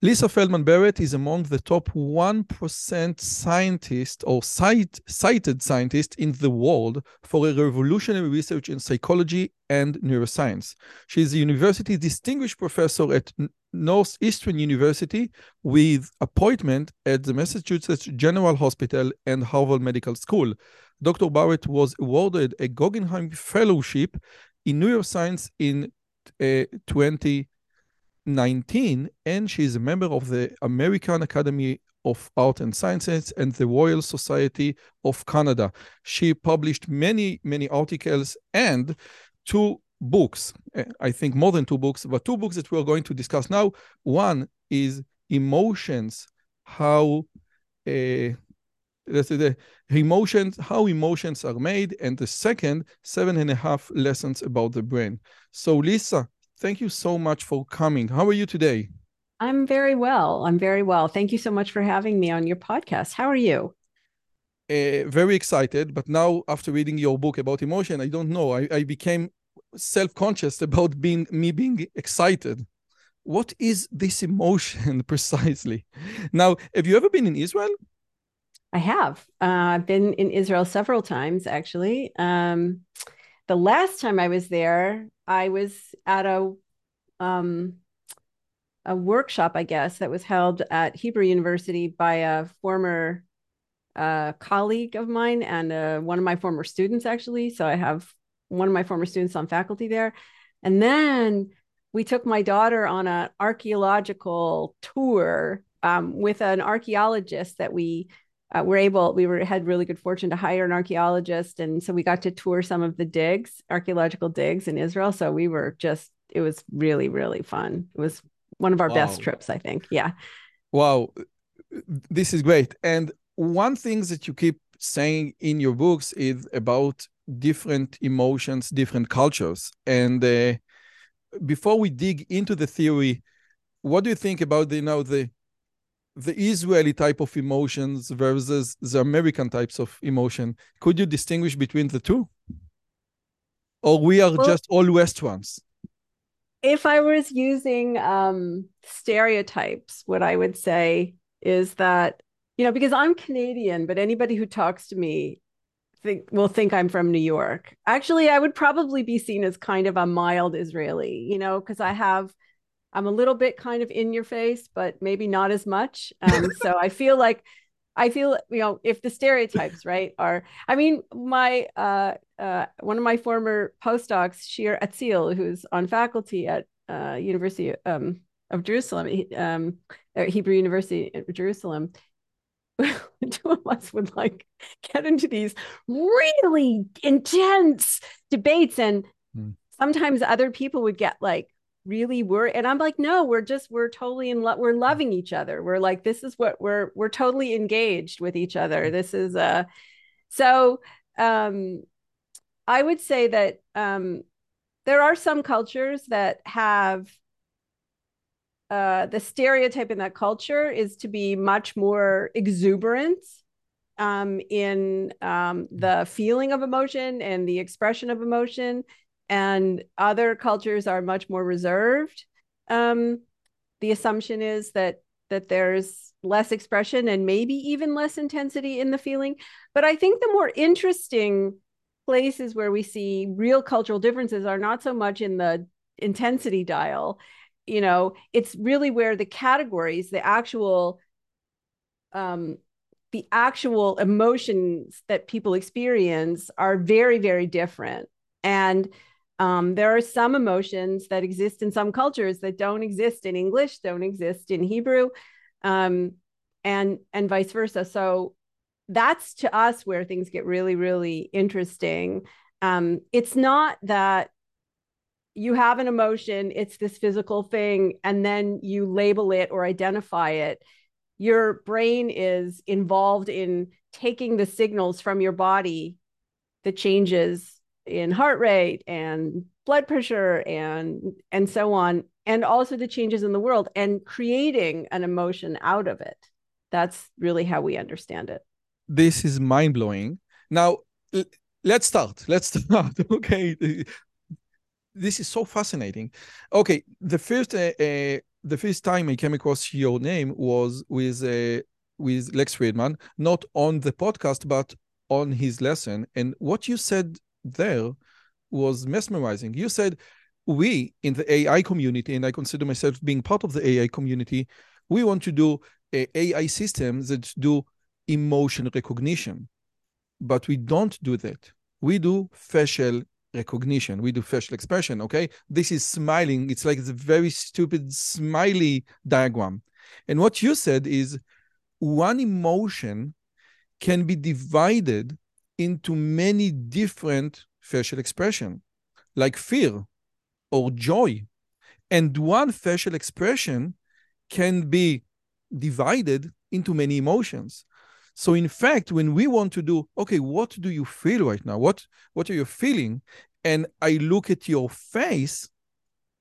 Lisa Feldman Barrett is among the top 1% scientists or cite, cited scientists in the world for a revolutionary research in psychology and neuroscience. She is a university distinguished professor at Northeastern University with appointment at the Massachusetts General Hospital and Harvard Medical School. Dr. Barrett was awarded a Guggenheim Fellowship in Neuroscience in uh, 20 19, and she is a member of the American Academy of Art and Sciences and the Royal Society of Canada. She published many, many articles and two books. Eh, I think more than two books, but two books that we are going to discuss now. One is Emotions, how uh, let's say the emotions, how emotions are made, and the second, seven and a half lessons about the brain. So, Lisa, thank you so much for coming. How are you today? I'm very well. I'm very well. Thank you so much for having me on your podcast. How are you? Uh, very excited, but now after reading your book about emotion, I don't know. I, I became self-conscious about being me being excited. What is this emotion precisely? Now, have you ever been in Israel? I have. Uh, I've been in Israel several times, actually. Um, the last time I was there, I was at a um, a workshop, I guess, that was held at Hebrew University by a former uh, colleague of mine and uh, one of my former students, actually. So I have one of my former students on faculty there. And then we took my daughter on an archaeological tour um, with an archaeologist that we uh, were able we were had really good fortune to hire an archaeologist and so we got to tour some of the digs archaeological digs in israel. So we were just it was really really fun. It was one of our wow. best trips i think. Yeah. Wow. This is great. And one thing that you keep saying in your books is about different emotions different cultures. And uh, before we dig into the theory what do you think about the you know the the Israeli type of emotions versus the American types of emotion. Could you distinguish between the two? Or we are well, just all West ones? If I was using um, stereotypes, what I would say is that, you know, because I'm Canadian, but anybody who talks to me think will think I'm from New York. Actually, I would probably be seen as kind of a mild Israeli, you know, because I have – I'm a little bit kind of in your face, but maybe not as much. Um, so I feel like I feel you know if the stereotypes right are I mean my uh, uh, one of my former postdocs Shir Atzil who's on faculty at uh, University um, of Jerusalem um, Hebrew University in Jerusalem two of us would like get into these really intense debates and mm. sometimes other people would get like really worried and i'm like no we're just we're totally in love we're loving each other. We're like this is what we're we're totally engaged with each other. This is uh so um i would say that um there are some cultures that have uh the stereotype in that culture is to be much more exuberant um in um the feeling of emotion and the expression of emotion and other cultures are much more reserved. Um, the assumption is that that there's less expression and maybe even less intensity in the feeling. But I think the more interesting places where we see real cultural differences are not so much in the intensity dial. You know, it's really where the categories, the actual um, the actual emotions that people experience are very very different and Um, there are some emotions that exist in some cultures that don't exist in English, don't exist in Hebrew, um, and and vice versa. So that's to us where things get really, really interesting. Um, it's not that you have an emotion, it's this physical thing, and then you label it or identify it. Your brain is involved in taking the signals from your body, the changes in heart rate and blood pressure and and so on and also the changes in the world and creating an emotion out of it. That's really how we understand it. This is mind blowing now let's start. Let's start. Okay. This is so fascinating. Okay. The first uh, uh, the first time i came across your name was with uh, with lex fridman not on the podcast but on his lesson. And what you said there was mesmerizing. You said, we in the AI community, and I consider myself being part of the AI community, we want to do AI systems that do emotion recognition. But we don't do that. We do facial recognition. We do facial expression, okay? This is smiling. It's like a very stupid smiley diagram. And what you said is one emotion can be divided into many different facial expression, like fear or joy. And one facial expression can be divided into many emotions. So in fact, when we want to do, okay, what do you feel right now? What what are you feeling? And I look at your face,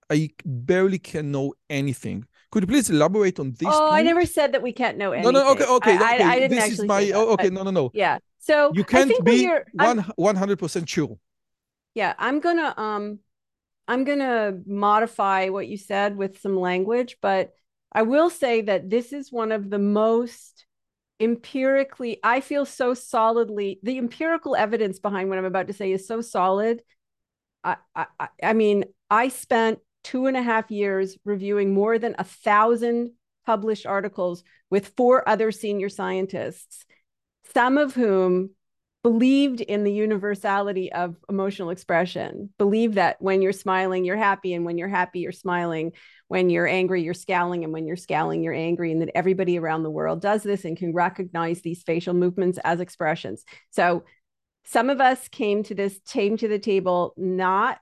I barely can know anything. Could you please elaborate on this? Oh, point? I never said that we can't know anything. No, no, okay, okay. I, okay. I, I didn't this actually. Is my, oh, okay, no, no, no. Yeah. So you can't be one hundred percent sure. Yeah, I'm gonna um, I'm gonna modify what you said with some language, but I will say that this is one of the most empirically. I feel so solidly. The empirical evidence behind what I'm about to say is so solid. I I, I mean, I spent two and a half years reviewing more than a thousand published articles with four other senior scientists, some of whom believed in the universality of emotional expression, believe that when you're smiling, you're happy, and when you're happy, you're smiling. When you're angry, you're scowling, and when you're scowling, you're angry, and that everybody around the world does this and can recognize these facial movements as expressions. So some of us came to this came to the table not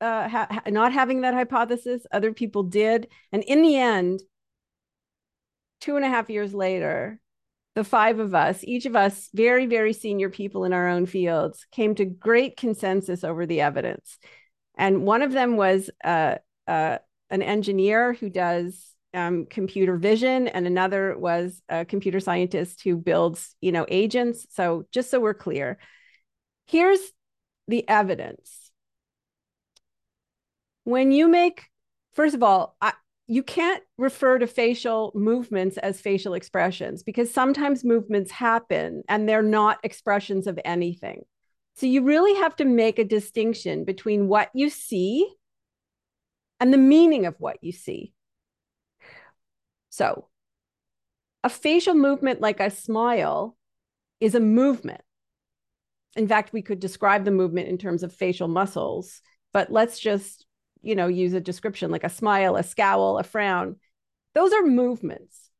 uh, ha- not having that hypothesis. Other people did. And in the end, two and a half years later, the five of us, each of us very, very senior people in our own fields, came to great consensus over the evidence. And one of them was uh, uh, an engineer who does um, computer vision, and another was a computer scientist who builds, you know, agents. So just so we're clear, here's the evidence when you make first of all I, you can't refer to facial movements as facial expressions because sometimes movements happen and they're not expressions of anything. So you really have to make a distinction between what you see and the meaning of what you see. So a facial movement like a smile is a movement. In fact we could describe the movement in terms of facial muscles but let's just you know, use a description like a smile, a scowl, a frown. Those are movements.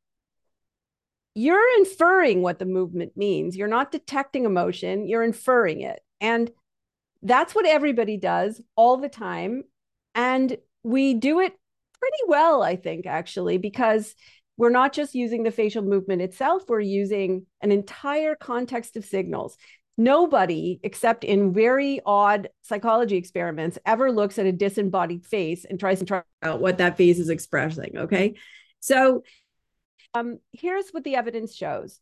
You're inferring what the movement means. You're not detecting emotion, you're inferring it. And that's what everybody does all the time. And we do it pretty well, I think, actually, because we're not just using the facial movement itself, we're using an entire context of signals nobody except in very odd psychology experiments ever looks at a disembodied face and tries to try out what that face is expressing okay? So um, here's what the evidence shows.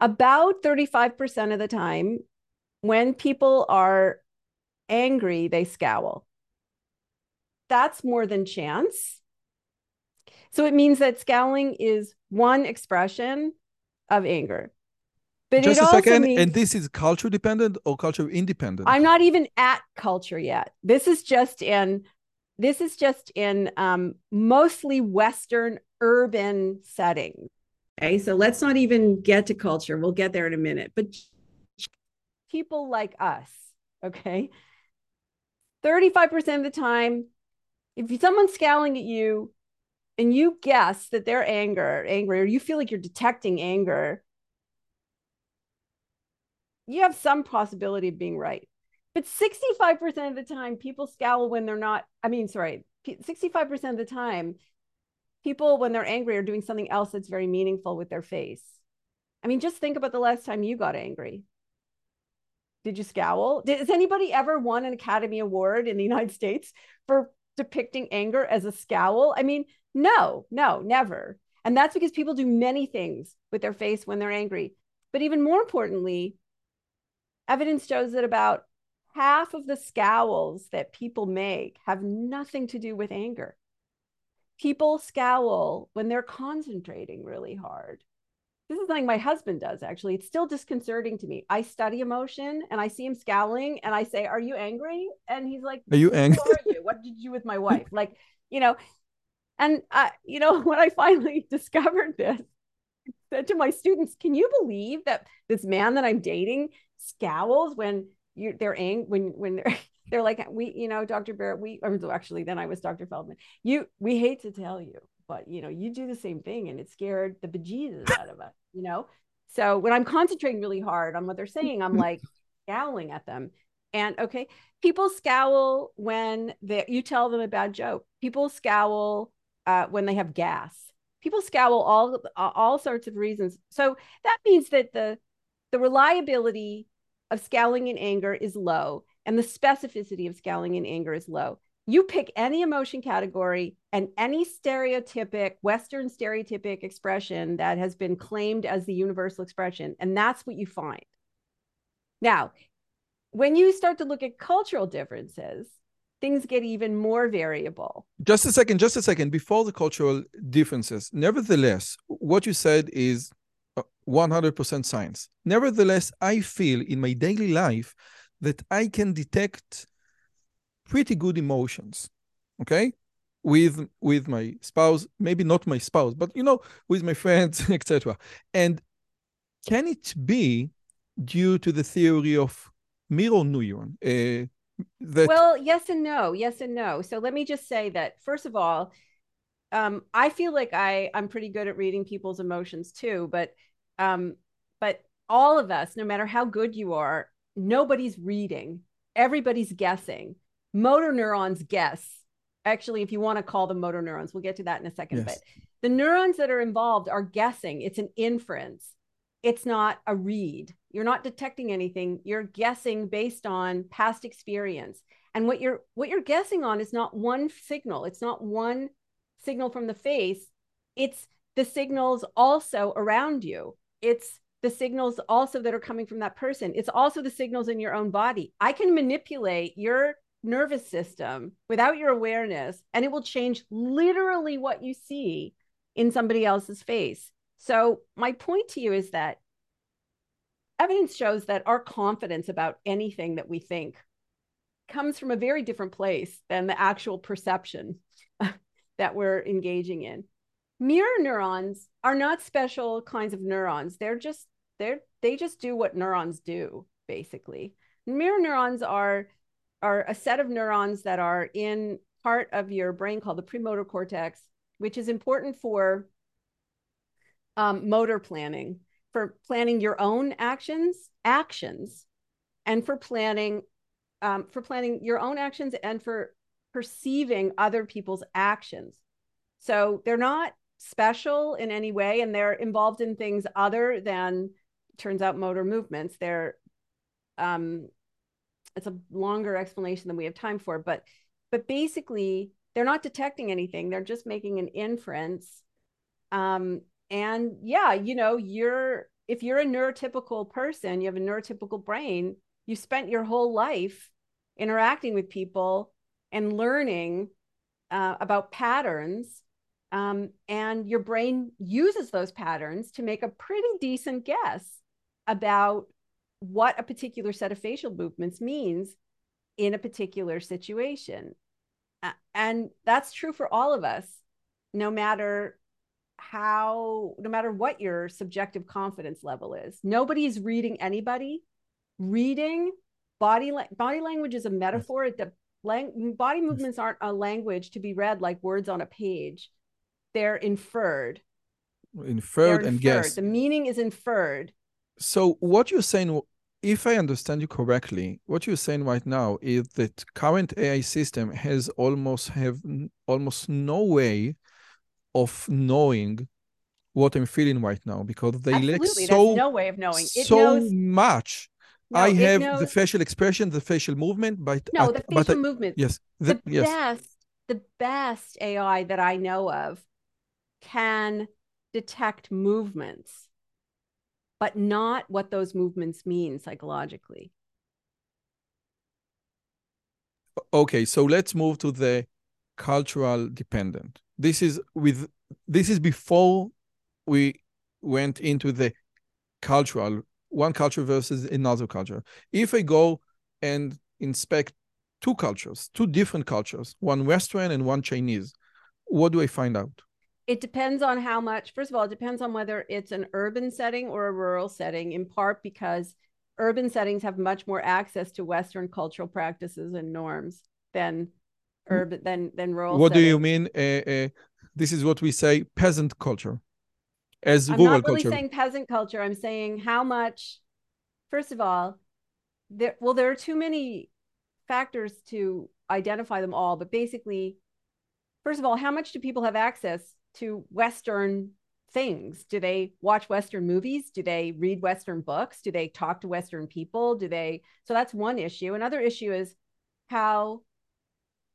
About 35% of the time when people are angry they scowl. That's more than chance. So it means that scowling is one expression of anger but just a second, means, and this is culture dependent or culture independent? I'm not even at culture yet. This is just in this is just in um, mostly Western urban settings. Okay, so let's not even get to culture. We'll get there in a minute. But people like us, okay, 35% of the time, if someone's scowling at you and you guess that they're anger, angry, or you feel like you're detecting anger, you have some possibility of being right. But 65% of the time, people scowl when they're not, I mean, sorry, 65% of the time, people, when they're angry, are doing something else that's very meaningful with their face. I mean, just think about the last time you got angry. Did you scowl? Did, has anybody ever won an Academy Award in the United States for depicting anger as a scowl? I mean, no, no, never. And that's because people do many things with their face when they're angry. But even more importantly, evidence shows that about half of the scowls that people make have nothing to do with anger. People scowl when they're concentrating really hard this is something my husband does actually. It's still disconcerting to me. I study emotion and I see him scowling and I say, Are you angry? And he's like, Are you angry? Are you? What did you do with my wife? Like, you know, and I, you know, when I finally discovered this, I said to my students, Can you believe that this man that I'm dating scowls when you they're angry when when they're they're like we you know dr barrett we or actually then i was dr feldman. You we hate to tell you but you know you do the same thing and it scared the bejesus out of us you know? So when i'm concentrating really hard on what they're saying i'm like scowling at them. And okay people scowl when they you tell them a bad joke. People scowl uh, when they have gas. People scowl all all sorts of reasons. So that means that the the reliability of scowling in anger is low and the specificity of scowling in anger is low. You pick any emotion category and any stereotypic western stereotypic expression that has been claimed as the universal expression and that's what you find. Now when you start to look at cultural differences things get even more variable. Just a second just a second. Before the cultural differences nevertheless what you said is 100% uh, science. Nevertheless i feel in my daily life that i can detect pretty good emotions okay? With with my spouse maybe not my spouse but you know with my friends etc and can it be due to the theory of mirror neuron uh, that well yes and no yes and no. So let me just say that first of all um, i feel like i i'm pretty good at reading people's emotions too but um, but all of us no matter how good you are nobody's reading everybody's guessing motor neurons guess. Actually, if you want to call them motor neurons, we'll get to that in a second. Yes. But the neurons that are involved are guessing. It's an inference. It's not a read. You're not detecting anything. You're guessing based on past experience. And what you're what you're guessing on is not one signal. It's not one signal from the face. It's the signals also around you. It's the signals also that are coming from that person. It's also the signals in your own body. I can manipulate your nervous system without your awareness, and it will change literally what you see in somebody else's face. So, my point to you is that evidence shows that our confidence about anything that we think comes from a very different place than the actual perception that we're engaging in. Mirror neurons are not special kinds of neurons. They're just they're they just do what neurons do basically. Mirror neurons are are a set of neurons that are in part of your brain called the premotor cortex, which is important for um, motor planning, for planning your own actions, actions, and for planning, um, for planning your own actions and for perceiving other people's actions. So they're not special in any way, and they're involved in things other than turns out motor movements. They're um, it's a longer explanation than we have time for, but but basically they're not detecting anything. They're just making an inference. Um, and yeah, you know, you're if you're a neurotypical person, you have a neurotypical brain, you spent your whole life interacting with people and learning uh, about patterns. Um, and your brain uses those patterns to make a pretty decent guess about what a particular set of facial movements means in a particular situation. And that's true for all of us, no matter how, no matter what your subjective confidence level is. Nobody's reading anybody. Reading body, body language is a metaphor. It, lang- body movements aren't a language to be read like words on a page. They're inferred. Inferred They're and inferred. guessed. The meaning is inferred. So what you're saying, if I understand you correctly, what you're saying right now is that current AI system has almost have almost no way of knowing what I'm feeling right now because they lack Absolutely. so There's no way of knowing. It so knows much. no, I have the facial expression, the facial movement, but no, the but facial I- movement. yes, the the, yes. best the best AI that I know of can detect movements, but not what those movements mean psychologically. Okay, so let's move to the cultural dependent. This is with this is before we went into the cultural one culture versus another culture. If I go and inspect two cultures, two different cultures, one Western and one Chinese, what do I find out? It depends on how much, first of all, it depends on whether it's an urban setting or a rural setting, in part because urban settings have much more access to Western cultural practices and norms than urban than than rural What do you mean? Uh, uh, this is what we say peasant culture, as I'm rural not really culture. saying peasant culture. I'm saying how much, first of all, there well, there are too many factors to identify them all, but basically, first of all, how much do people have access to Western things? Do they watch Western movies? Do they read Western books? Do they talk to Western people? Do they so that's one issue. Another issue is how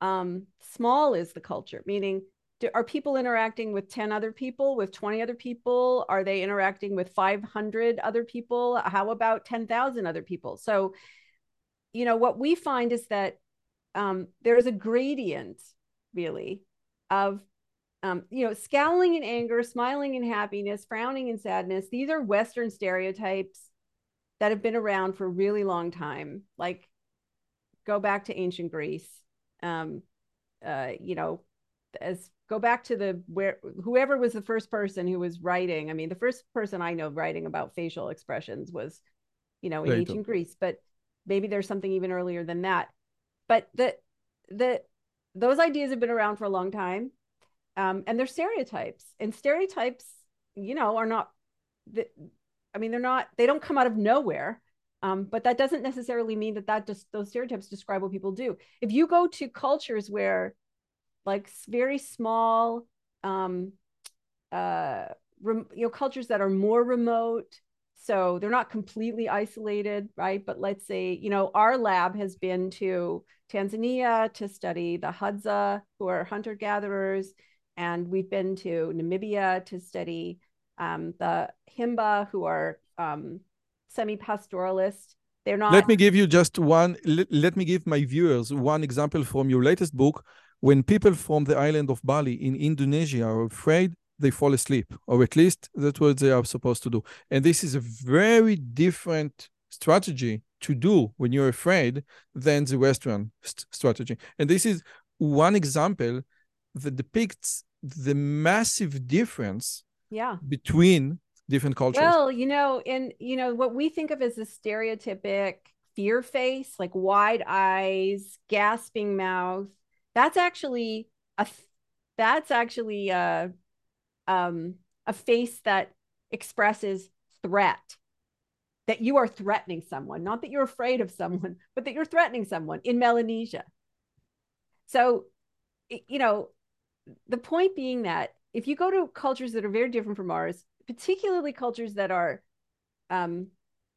um, small is the culture, meaning do, are people interacting with 10 other people, with 20 other people? Are they interacting with 500 other people? How about 10,000 other people? So, you know, what we find is that um, there's a gradient, really, of, um, you know, scowling in anger, smiling in happiness, frowning in sadness. These are Western stereotypes that have been around for a really long time. Like, go back to ancient Greece. Um, uh, you know, as go back to the where whoever was the first person who was writing. I mean, the first person I know writing about facial expressions was, you know, in Plato. ancient Greece, but maybe there's something even earlier than that. But the the those ideas have been around for a long time, um, and they're stereotypes. And stereotypes, you know, are not. The, I mean, they're not. They don't come out of nowhere. Um, but that doesn't necessarily mean that that just those stereotypes describe what people do. If you go to cultures where, like, very small, um, uh, rem- you know, cultures that are more remote, so they're not completely isolated, right? But let's say, you know, our lab has been to Tanzania to study the Hadza, who are hunter gatherers, and we've been to Namibia to study um, the Himba, who are um, semi-pastoralist. They're not. Let me give you just one, let, let me give my viewers one example from your latest book. When people from the island of Bali in Indonesia are afraid, they fall asleep, or at least that's what they are supposed to do. And this is a very different strategy to do when you're afraid than the Western st- strategy. And this is one example that depicts the massive difference yeah. between different cultures. Well, you know, in you know what we think of as a stereotypic fear face, like wide eyes, gasping mouth. That's actually a that's actually a um a face that expresses threat. That you are threatening someone, not that you're afraid of someone, but that you're threatening someone in Melanesia. So, you know, the point being that if you go to cultures that are very different from ours, particularly cultures that are um,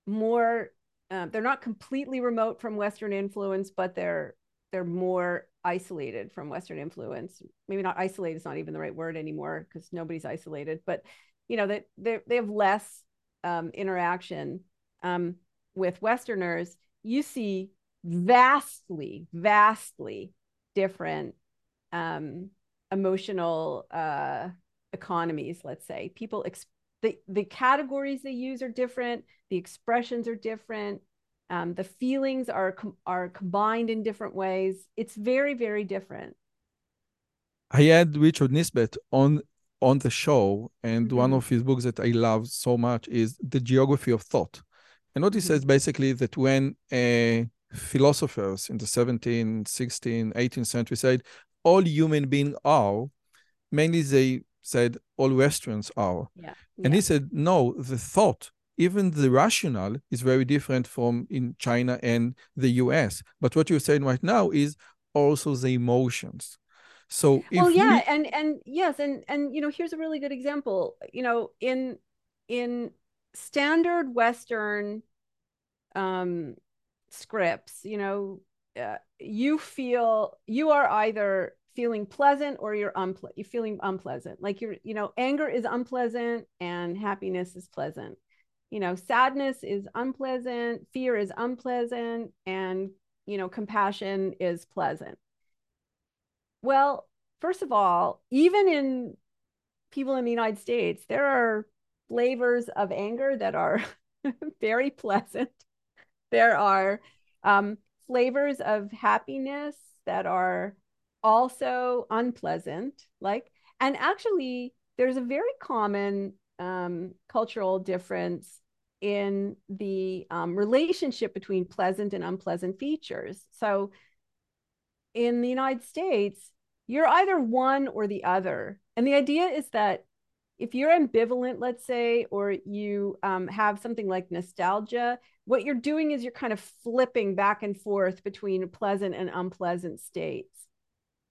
more, uh, they're not completely remote from Western influence, but they're they're more isolated from Western influence. Maybe not isolated; is not even the right word anymore because nobody's isolated. But you know that they they have less um, interaction um, with Westerners. You see vastly, vastly different um, emotional uh, economies. Let's say people ex- the the categories they use are different. The expressions are different. Um, the feelings are com- are combined in different ways. It's very very different. I had Richard Nisbett on on the show, and one Mhm. of his books that I love so much is The Geography of Thought. And what he Mhm. says basically that when uh, philosophers in the 17th, 16th, 18th century said all human beings are, mainly they said all Westerns are. Yeah. And yeah. he said, no, the thought, even the rational, is very different from in China and the US. But what you're saying right now is also the emotions. So well, yeah, we... and and yes, and and you know, here's a really good example. You know, in in standard Western um scripts, you know, uh, you feel you are either feeling pleasant or you're unple- you're feeling unpleasant. Like you're, you know, anger is unpleasant and happiness is pleasant. You know, sadness is unpleasant, fear is unpleasant, and you know, compassion is pleasant. Well, first of all, even in people in the United States, there are flavors of anger that are very pleasant. There are um, flavors of happiness that are also unpleasant like and actually there's a very common um, cultural difference in the um, relationship between pleasant and unpleasant features. So in the united states you're either one or the other and the idea is that if you're ambivalent let's say or you um, have something like nostalgia what you're doing is you're kind of flipping back and forth between pleasant and unpleasant states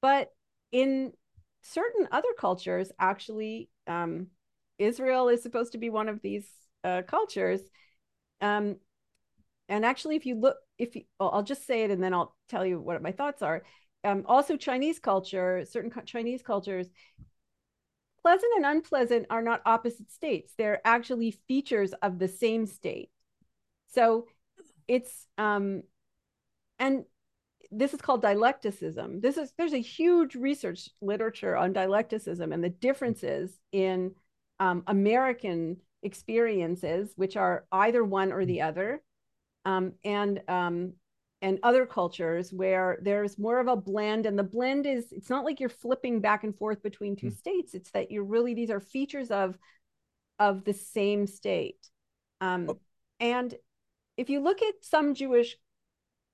but in certain other cultures, actually, um, Israel is supposed to be one of these uh, cultures. Um, and actually, if you look, if you, well, I'll just say it and then I'll tell you what my thoughts are. Um, also, Chinese culture, certain Chinese cultures, pleasant and unpleasant are not opposite states. They're actually features of the same state. So it's, um, and this is called dialecticism. This is there's a huge research literature on dialecticism and the differences in um, American experiences, which are either one or the other, um, and um, and other cultures where there's more of a blend. And the blend is it's not like you're flipping back and forth between two mm. states. It's that you're really these are features of of the same state. Um, oh. And if you look at some Jewish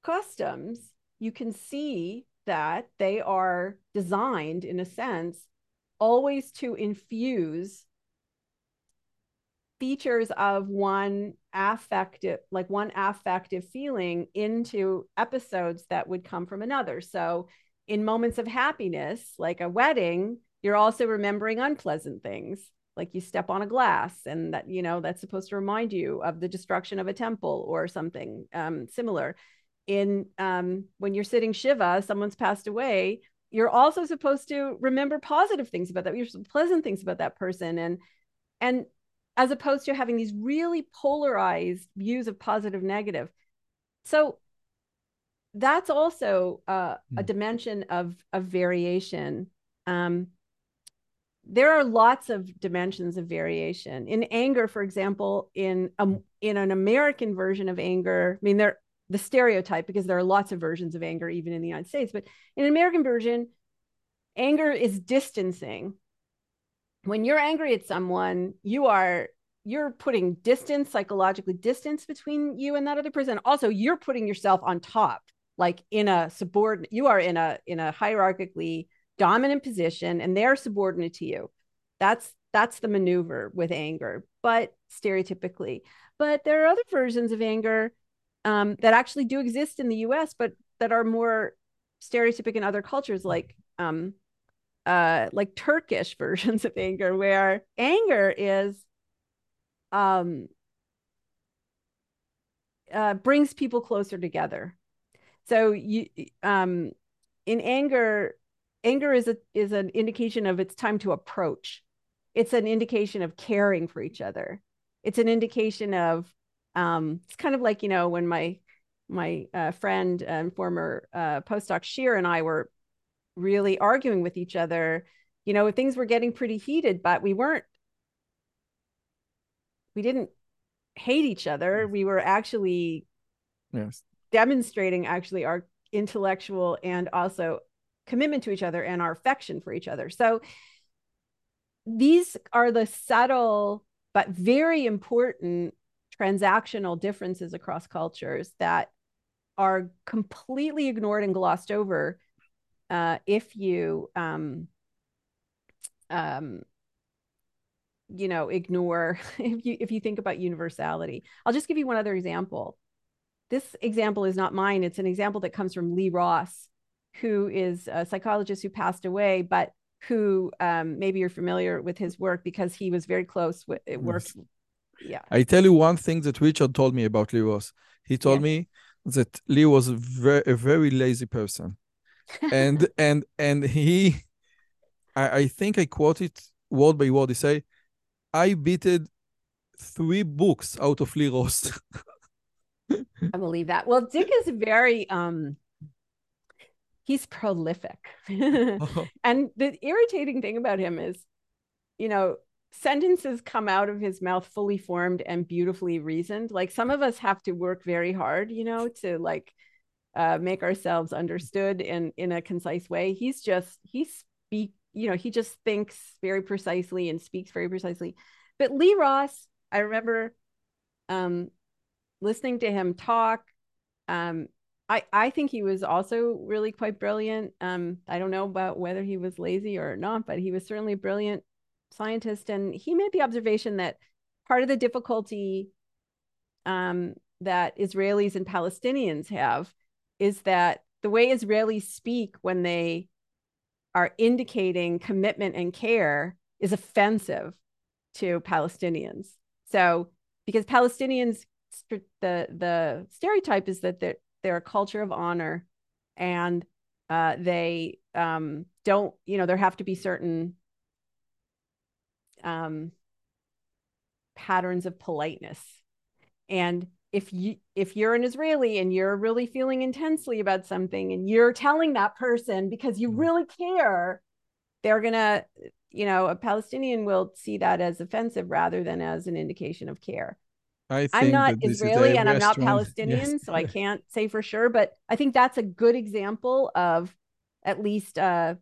customs, you can see that they are designed in a sense always to infuse features of one affective like one affective feeling into episodes that would come from another. So in moments of happiness like a wedding you're also remembering unpleasant things like you step on a glass and that you know that's supposed to remind you of the destruction of a temple or something um, similar. In um, when you're sitting shiva someone's passed away you're also supposed to remember positive things about that you're pleasant things about that person. And and as opposed to having these really polarized views of positive negative. So that's also uh, a hmm. dimension of of variation. Um, there are lots of dimensions of variation in anger for example in a, in an american version of anger i mean there the stereotype because there are lots of versions of anger even in the United States, but in an American version, anger is distancing. When you're angry at someone, you are you're putting distance psychologically distance between you and that other person. Also, you're putting yourself on top, like in a subordinate. You are in a in a hierarchically dominant position, and they're subordinate to you. That's that's the maneuver with anger, but stereotypically. But there are other versions of anger um, that actually do exist in the US, but that are more stereotypic in other cultures, like um, uh, like Turkish versions of anger, where anger is um, uh, brings people closer together. So you um, in anger, anger is a is an indication of it's time to approach. It's an indication of caring for each other. It's an indication of um, it's kind of like you know when my my uh, friend and former uh, postdoc Shir and I were really arguing with each other. You know, things were getting pretty heated, but we weren't. We didn't hate each other. We were actually yes. demonstrating actually our intellectual and also commitment to each other and our affection for each other. So these are the subtle but very important transactional differences across cultures that are completely ignored and glossed over uh, if you um, um, you know ignore if you if you think about universality. I'll just give you one other example. This example is not mine. It's an example that comes from lee ross who is a psychologist who passed away but who um, maybe you're familiar with his work because he was very close with it worked yeah I tell you one thing that Richard told me about Lee Ross. He told Yeah. me that Lee was a very, a very lazy person, and and and he, I, I think I quote it word by word. He say, "I beated three books out of Lee Ross." I believe that. Well, Dick is very um he's prolific. and the irritating thing about him is, you know, sentences come out of his mouth fully formed and beautifully reasoned. Like some of us have to work very hard, you know, to like uh, make ourselves understood in in a concise way. He's just he speak, you know, he just thinks very precisely and speaks very precisely. But Lee Ross, I remember um listening to him talk um I, I think he was also really quite brilliant. Um, I don't know about whether he was lazy or not, but he was certainly a brilliant scientist. And he made the observation that part of the difficulty um, that Israelis and Palestinians have is that the way Israelis speak when they are indicating commitment and care is offensive to Palestinians. So, because Palestinians, the the stereotype is that they're they're a culture of honor, and uh, they um, don't, you know, there have to be certain um, patterns of politeness, and if you if you're an Israeli and you're really feeling intensely about something and you're telling that person because you really care, they're gonna, you know, a Palestinian will see that as offensive rather than as an indication of care. I think I'm not that this is Israeli and I'm not Palestinian, Yes. so I can't say for sure. But I think that's a good example of at least uh,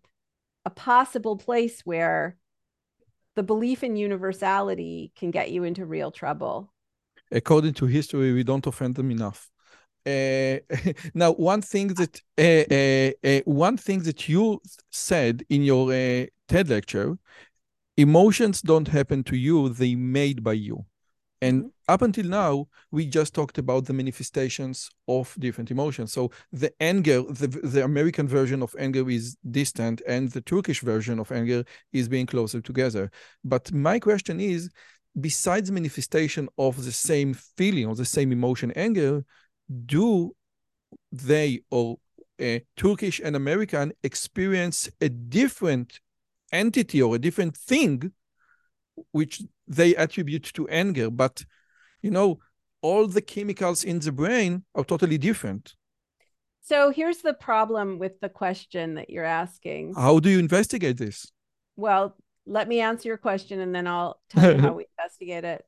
a possible place where the belief in universality can get you into real trouble. according to history, we don't offend them enough. Uh, now, one thing that uh, uh, uh, one thing that you said in your uh, TED lecture, emotions don't happen to you; they made by you. And up until now, we just talked about the manifestations of different emotions. So the anger, the, the American version of anger is distant, and the Turkish version of anger is being closer together. But my question is, besides manifestation of the same feeling or the same emotion, anger, do they or uh, Turkish and American experience a different entity or a different thing which they attribute to anger, but you know, all the chemicals in the brain are totally different. So here's the problem with the question that you're asking. How do you investigate this? Well, let me answer your question and then I'll tell you how we investigate it.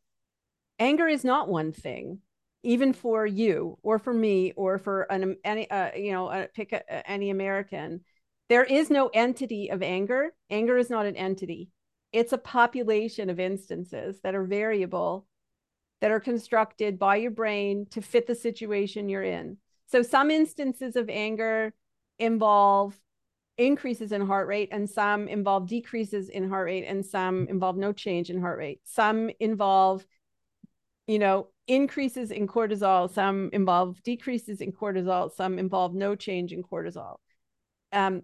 Anger is not one thing, even for you or for me or for an any uh, you know uh, pick a, any American. There is no entity of anger. Anger is not an entity. It's a population of instances that are variable, that are constructed by your brain to fit the situation you're in. So some instances of anger involve increases in heart rate and some involve decreases in heart rate and some involve no change in heart rate some involve you know increases in cortisol some involve decreases in cortisol some involve no change in cortisol um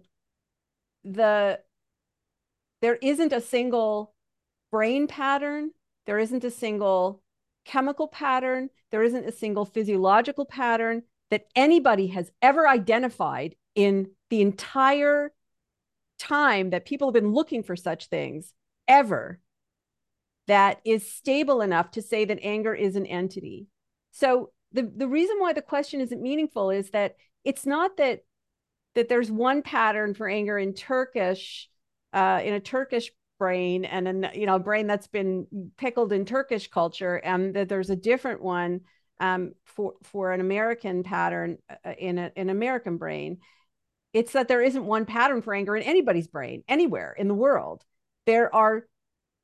the there isn't a single brain pattern there isn't a single chemical pattern there isn't a single physiological pattern that anybody has ever identified in the entire time that people have been looking for such things ever that is stable enough to say that anger is an entity. So the, the reason why the question isn't meaningful is that it's not that that there's one pattern for anger in Turkish uh, in a Turkish brain and a you know a brain that's been pickled in Turkish culture and that there's a different one um, for for an American pattern uh, in a, an American brain. It's that there isn't one pattern for anger in anybody's brain anywhere in the world. There are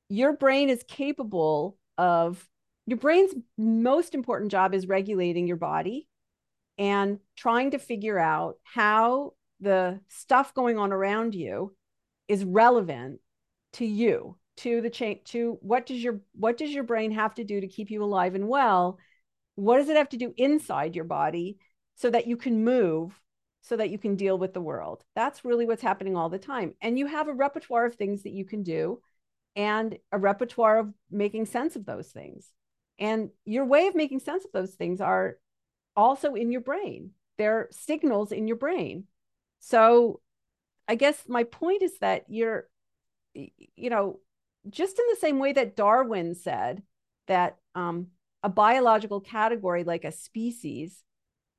your brain is capable of your brain's most important job is regulating your body and trying to figure out how the stuff going on around you is relevant to you to the change to what does your what does your brain have to do to keep you alive and well? What does it have to do inside your body so that you can move so that you can deal with the world? That's really what's happening all the time. And you have a repertoire of things that you can do and a repertoire of making sense of those things. And your way of making sense of those things are also in your brain. They're signals in your brain. So I guess my point is that you're, you know, just in the same way that Darwin said that um, a biological category like a species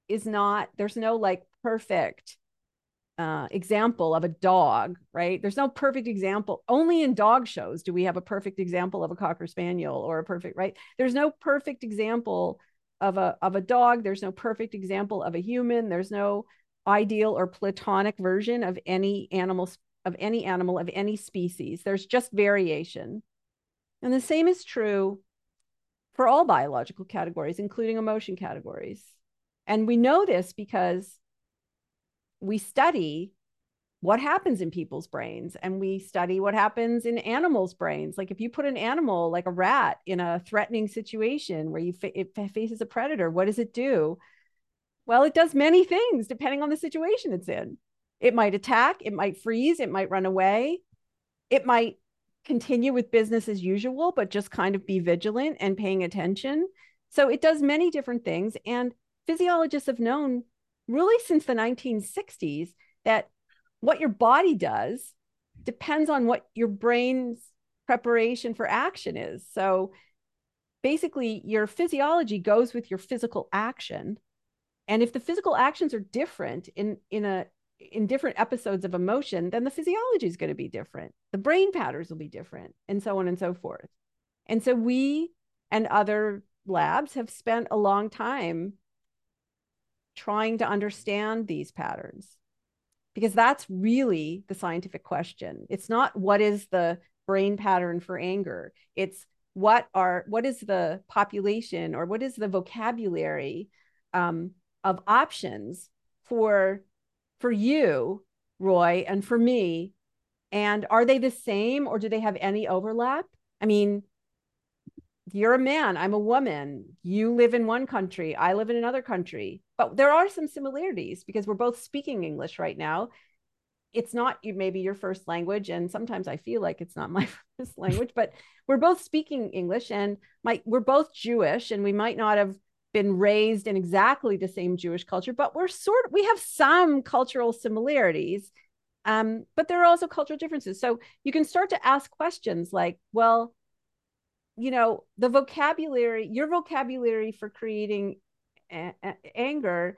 is not, there's no like perfect uh, example of a dog, right? There's no perfect example. Only in dog shows do we have a perfect example of a cocker spaniel or a perfect, right? There's no perfect example of a of a dog. There's no perfect example of a human. There's no ideal or platonic version of any animal of any animal of any species. There's just variation. And the same is true for all biological categories, including emotion categories. And we know this because we study what happens in people's brains and we study what happens in animals' brains. Like if you put an animal like a rat in a threatening situation where you fa- it faces a predator, what does it do? Well, it does many things depending on the situation it's in. It might attack, it might freeze, it might run away, it might continue with business as usual, but just kind of be vigilant and paying attention. So it does many different things. And physiologists have known really since the 1960s that what your body does depends on what your brain's preparation for action is. So basically, your physiology goes with your physical action and if the physical actions are different in in a in different episodes of emotion then the physiology is going to be different. The brain patterns will be different and so on and so forth. And so we and other labs have spent a long time trying to understand these patterns because that's really the scientific question. It's not what is the brain pattern for anger. It's what are what is the population or what is the vocabulary um, of options for for you roy and for me. And are they the same or do they have any overlap? I mean you're a man i'm a woman. You live in one country i live in another country. But there are some similarities because we're both speaking english right now. It's not maybe your first language and sometimes i feel like it's not my first language but we're both speaking english and my we're both jewish and we might not have been raised in exactly the same Jewish culture, but we're sort of, we have some cultural similarities. Um, but there are also cultural differences. So you can start to ask questions like, well, you know, the vocabulary, your vocabulary for creating a- a- anger,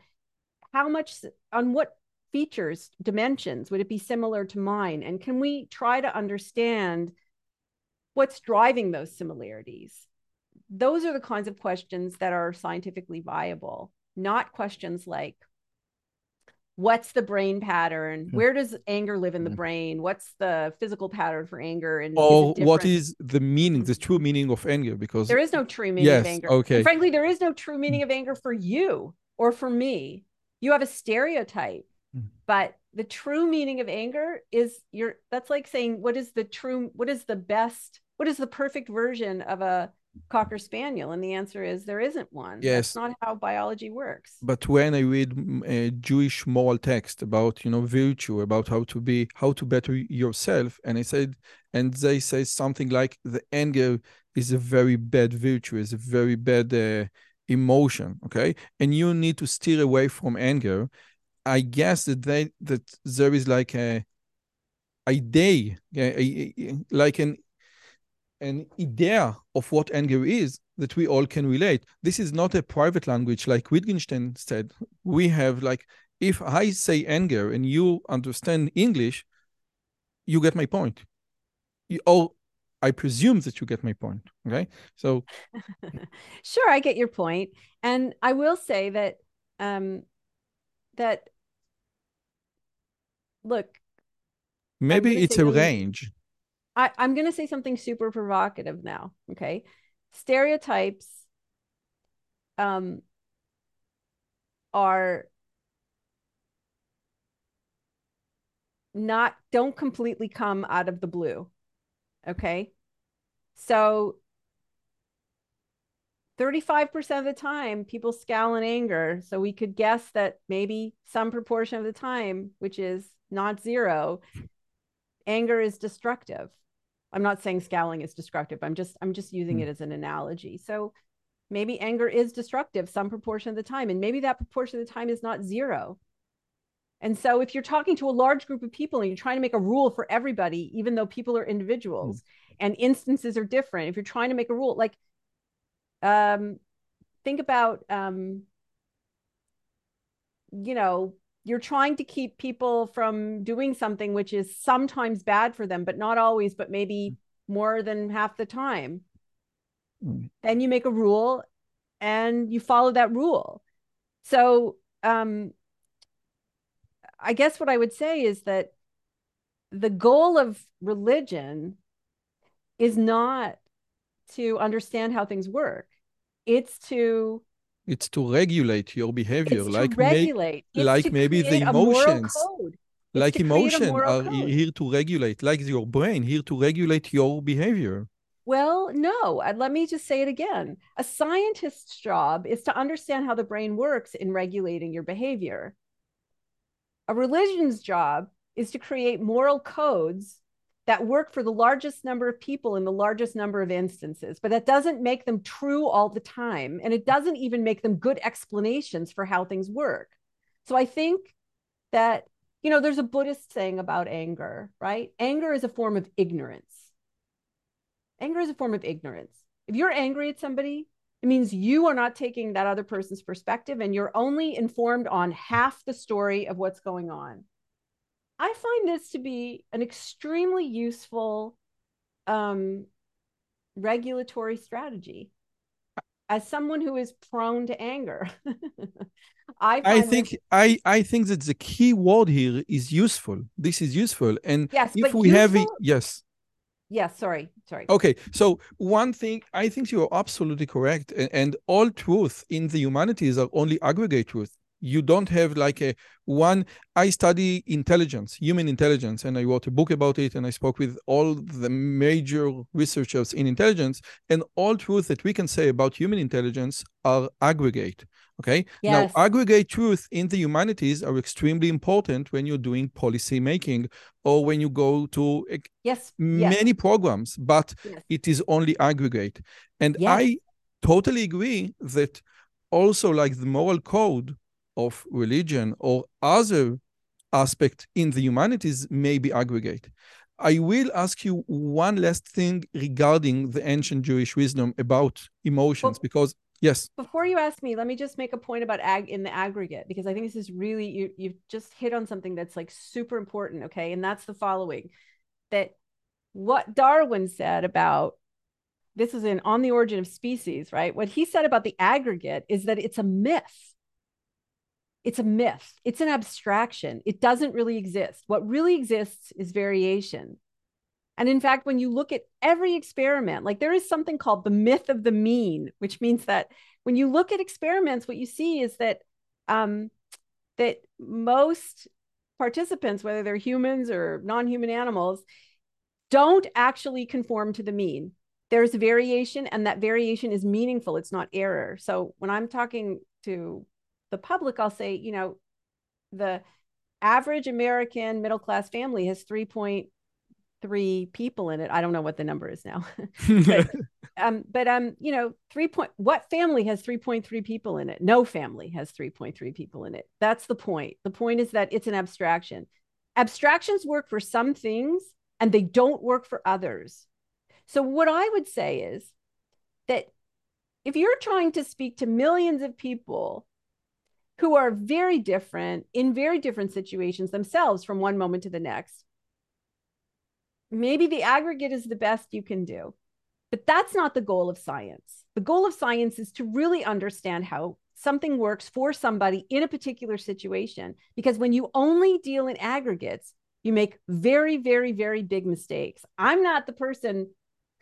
how much, on what features, dimensions would it be similar to mine? And can we try to understand what's driving those similarities? Those are the kinds of questions that are scientifically viable, not questions like what's the brain pattern? Hmm. where does anger live in the hmm. brain? What's the physical pattern for anger and or is what is the meaning the true meaning of anger? Because there is no true meaning yes, of anger. okay. And frankly there is no true meaning hmm. of anger for you or for me. You have a stereotype but the true meaning of anger is your that's like saying what is the true what is the best what is the perfect version of a cocker spaniel and the answer is there isn't one. Yes. that's not how biology works. But when i read a jewish moral text about you know virtue about how to be how to better yourself and i said and they say something like the anger is a very bad virtue is a very bad uh, emotion okay? And you need to steer away from anger. I guess that they that there is like a idea like an an idea of what anger is that we all can relate. This is not a private language like Wittgenstein said. We have like, if I say anger and you understand English, you get my point. You, or I presume that you get my point. Okay. So sure, I get your point. And I will say that um that look maybe it's a range I, I'm going to say something super provocative now. Okay. Stereotypes um, are not don't completely come out of the blue. Okay. So 35% of the time people scowl in anger. So we could guess that maybe some proportion of the time, which is not zero, anger is destructive. I'm not saying scowling is destructive. I'm just I'm just using mm. it as an analogy. So maybe anger is destructive some proportion of the time and maybe that proportion of the time is not zero. And so if you're talking to a large group of people and you're trying to make a rule for everybody even though people are individuals mm. and instances are different, if you're trying to make a rule like um think about um you know you're trying to keep people from doing something which is sometimes bad for them but not always but maybe more than half the time. Mm. then you make a rule and you follow that rule. So um i guess what i would say is that the goal of religion is not to understand how things work. It's to it's to regulate your behavior, like regulate. May, like maybe the emotions, like emotion are code. here to regulate, like your brain here to regulate your behavior. Well, no. Let me just say it again. A scientist's job is to understand how the brain works in regulating your behavior. A religion's job is to create moral codes that work for the largest number of people in the largest number of instances, but that doesn't make them true all the time. And it doesn't even make them good explanations for how things work. So I think that, you know, there's a Buddhist saying about anger, right? Anger is a form of ignorance. Anger is a form of ignorance. If you're angry at somebody, it means you are not taking that other person's perspective and you're only informed on half the story of what's going on. I find this to be an extremely useful um, regulatory strategy. As someone who is prone to anger, I I think. I I think that the key word here is useful. This is useful, and yes, if we useful... have it, yes, yes. Sorry, sorry. Okay, so one thing I think you are absolutely correct, and, and all truth in the humanities are only aggregate truth you don't have like a one i study intelligence human intelligence and i wrote a book about it and i spoke with all the major researchers in intelligence and all truth that we can say about human intelligence are aggregate okay yes. now aggregate truth in the humanities are extremely important when you're doing policy making or when you go to yes many yes. programs but yes. it is only aggregate and i totally agree that also like the moral code of religion or other aspect in the humanities may be aggregate. I will ask you one last thing regarding the ancient Jewish wisdom about emotions, well, because yes. Before you ask me, let me just make a point about ag in the aggregate because I think this is really you you've just hit on something that's like super important. Okay, and that's the following: that what Darwin said about this is in on the origin of species, right? What he said about the aggregate is that it's a myth it's a myth, it's an abstraction. It doesn't really exist. What really exists is variation. And in fact, when you look at every experiment, like there is something called the myth of the mean, which means that when you look at experiments, what you see is that um, that most participants, whether they're humans or non-human animals, don't actually conform to the mean. There's variation, and that variation is meaningful. It's not error. So when I'm talking to the public, I'll say, you know, the average American middle class family has 3.3 people in it. I don't know what the number is now. but, um, but um, you know, three point what family has 3.3 people in it? No family has 3.3 people in it. That's the point. The point is that it's an abstraction. Abstractions work for some things and they don't work for others. So what I would say is that if you're trying to speak to millions of people who are very different in very different situations themselves from one moment to the next. Maybe the aggregate is the best you can do, but that's not the goal of science. The goal of science is to really understand how something works for somebody in a particular situation. Because when you only deal in aggregates, you make very, very, very big mistakes. I'm not the person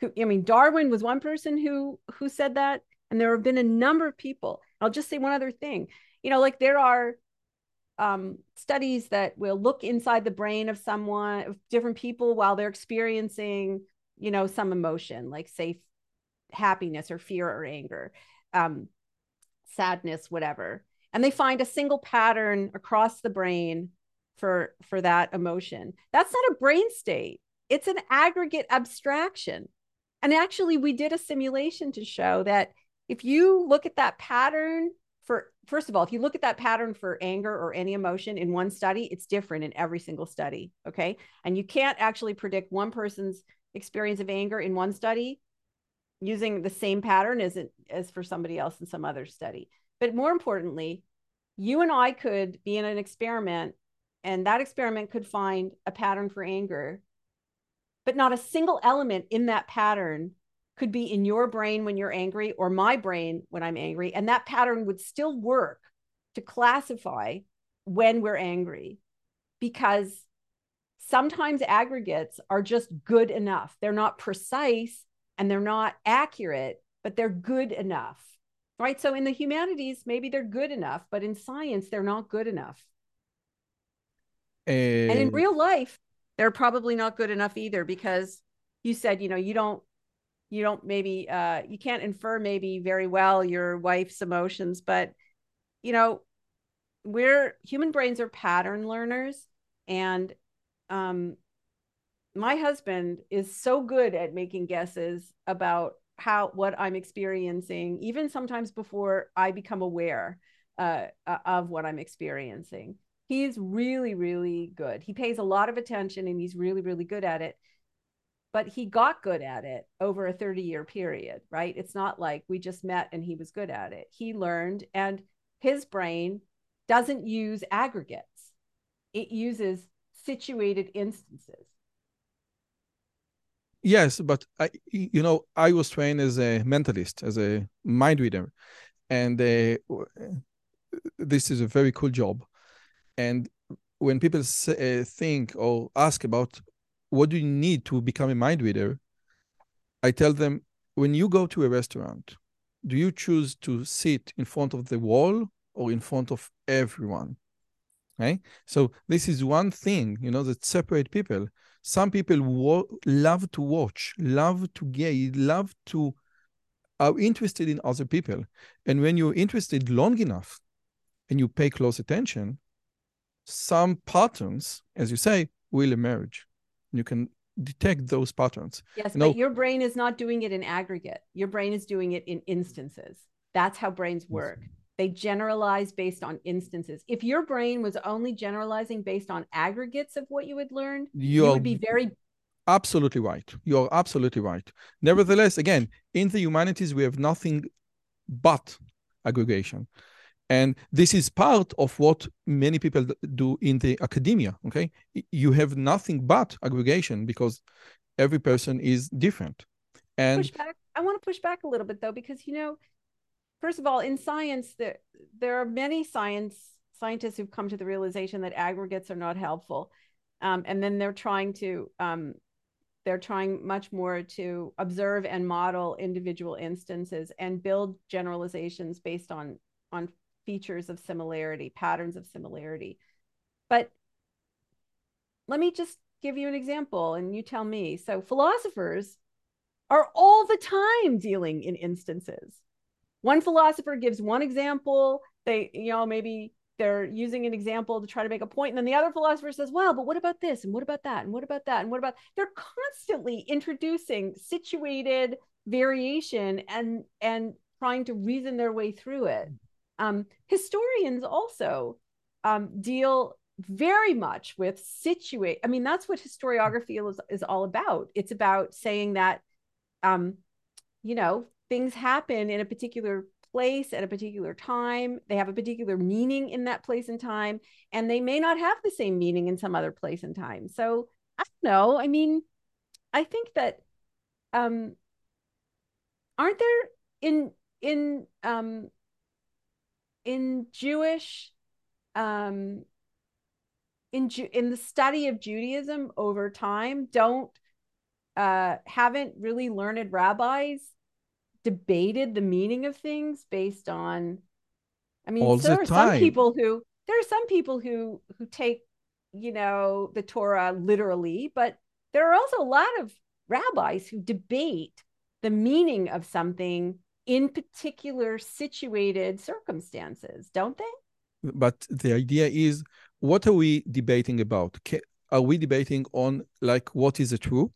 who, I mean, Darwin was one person who who said that, and there have been a number of people. I'll just say one other thing you know, like there are um, studies that will look inside the brain of someone, of different people while they're experiencing, you know, some emotion, like say happiness or fear or anger, um, sadness, whatever. And they find a single pattern across the brain for for that emotion. That's not a brain state. It's an aggregate abstraction. And actually, we did a simulation to show that if you look at that pattern first of all, if you look at that pattern for anger or any emotion in one study, it's different in every single study. Okay. And you can't actually predict one person's experience of anger in one study using the same pattern as it as for somebody else in some other study. But more importantly, you and I could be in an experiment and that experiment could find a pattern for anger, but not a single element in that pattern could be in your brain when you're angry or my brain when I'm angry. And that pattern would still work to classify when we're angry because sometimes aggregates are just good enough. They're not precise and they're not accurate, but they're good enough. Right. So in the humanities, maybe they're good enough, but in science, they're not good enough. And, and in real life, they're probably not good enough either because you said, you know, you don't you don't maybe uh, you can't infer maybe very well your wife's emotions but you know we're human brains are pattern learners and um my husband is so good at making guesses about how what i'm experiencing even sometimes before i become aware uh, of what i'm experiencing. He's really really good. He pays a lot of attention and he's really really good at it but he got good at it over a 30 year period, right? It's not like we just met and he was good at it. He learned, and his brain doesn't use aggregates, it uses situated instances. Yes, but I, you know, I was trained as a mentalist, as a mind reader, and uh, this is a very cool job. And when people say, uh, think or ask about what do you need to become a mind reader? I tell them, when you go to a restaurant, do you choose to sit in front of the wall or in front of everyone? Right? So this is one thing, you know, that separate people. Some people wo- love to watch, love to gaze, love to are interested in other people. And when you're interested long enough and you pay close attention, some patterns, as you say, will emerge you can detect those patterns. Yes, you know, but your brain is not doing it in aggregate. Your brain is doing it in instances. That's how brains work. They generalize based on instances. If your brain was only generalizing based on aggregates of what you had learned, You're you would be very absolutely right. You're absolutely right. Nevertheless, again, in the humanities, we have nothing but aggregation and this is part of what many people do in the academia okay you have nothing but aggregation because every person is different and push back. i want to push back a little bit though because you know first of all in science there there are many science scientists who've come to the realization that aggregates are not helpful um, and then they're trying to um, they're trying much more to observe and model individual instances and build generalizations based on on features of similarity, patterns of similarity. But let me just give you an example and you tell me. So, philosophers are all the time dealing in instances. One philosopher gives one example, they, you know, maybe they're using an example to try to make a point, and then the other philosopher says, well, but what about this? And what about that? And what about that? And what about they're constantly introducing situated variation and and trying to reason their way through it. Um, historians also um, deal very much with situate. I mean, that's what historiography is, is all about. It's about saying that, um, you know, things happen in a particular place at a particular time. They have a particular meaning in that place and time, and they may not have the same meaning in some other place and time. So I don't know. I mean, I think that um, aren't there in in um, in Jewish um in Ju- in the study of Judaism over time don't uh haven't really learned rabbis debated the meaning of things based on I mean, All there the are some people who there are some people who who take, you know, the Torah literally, but there are also a lot of rabbis who debate the meaning of something in particular situated circumstances, don't they? But the idea is, what are we debating about? Are we debating on like what is the truth?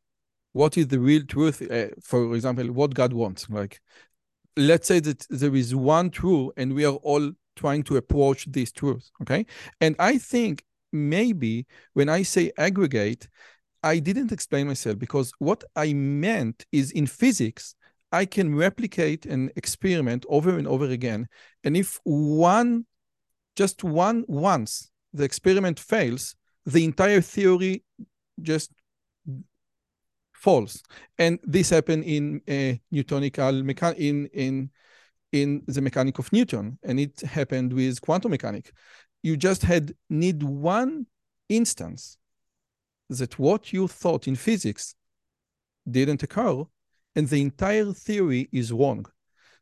What is the real truth? Uh, for example, what God wants. Like, let's say that there is one truth, and we are all trying to approach this truth. Okay, and I think maybe when I say aggregate, I didn't explain myself because what I meant is in physics, I can replicate an experiment over and over again. And if one, just one, once the experiment fails, the entire theory just falls. And this happened in uh, Newtonical mechan in in in the mechanic of Newton, and it happened with quantum mechanics. You just had need one instance that what you thought in physics didn't occur, and the entire theory is wrong.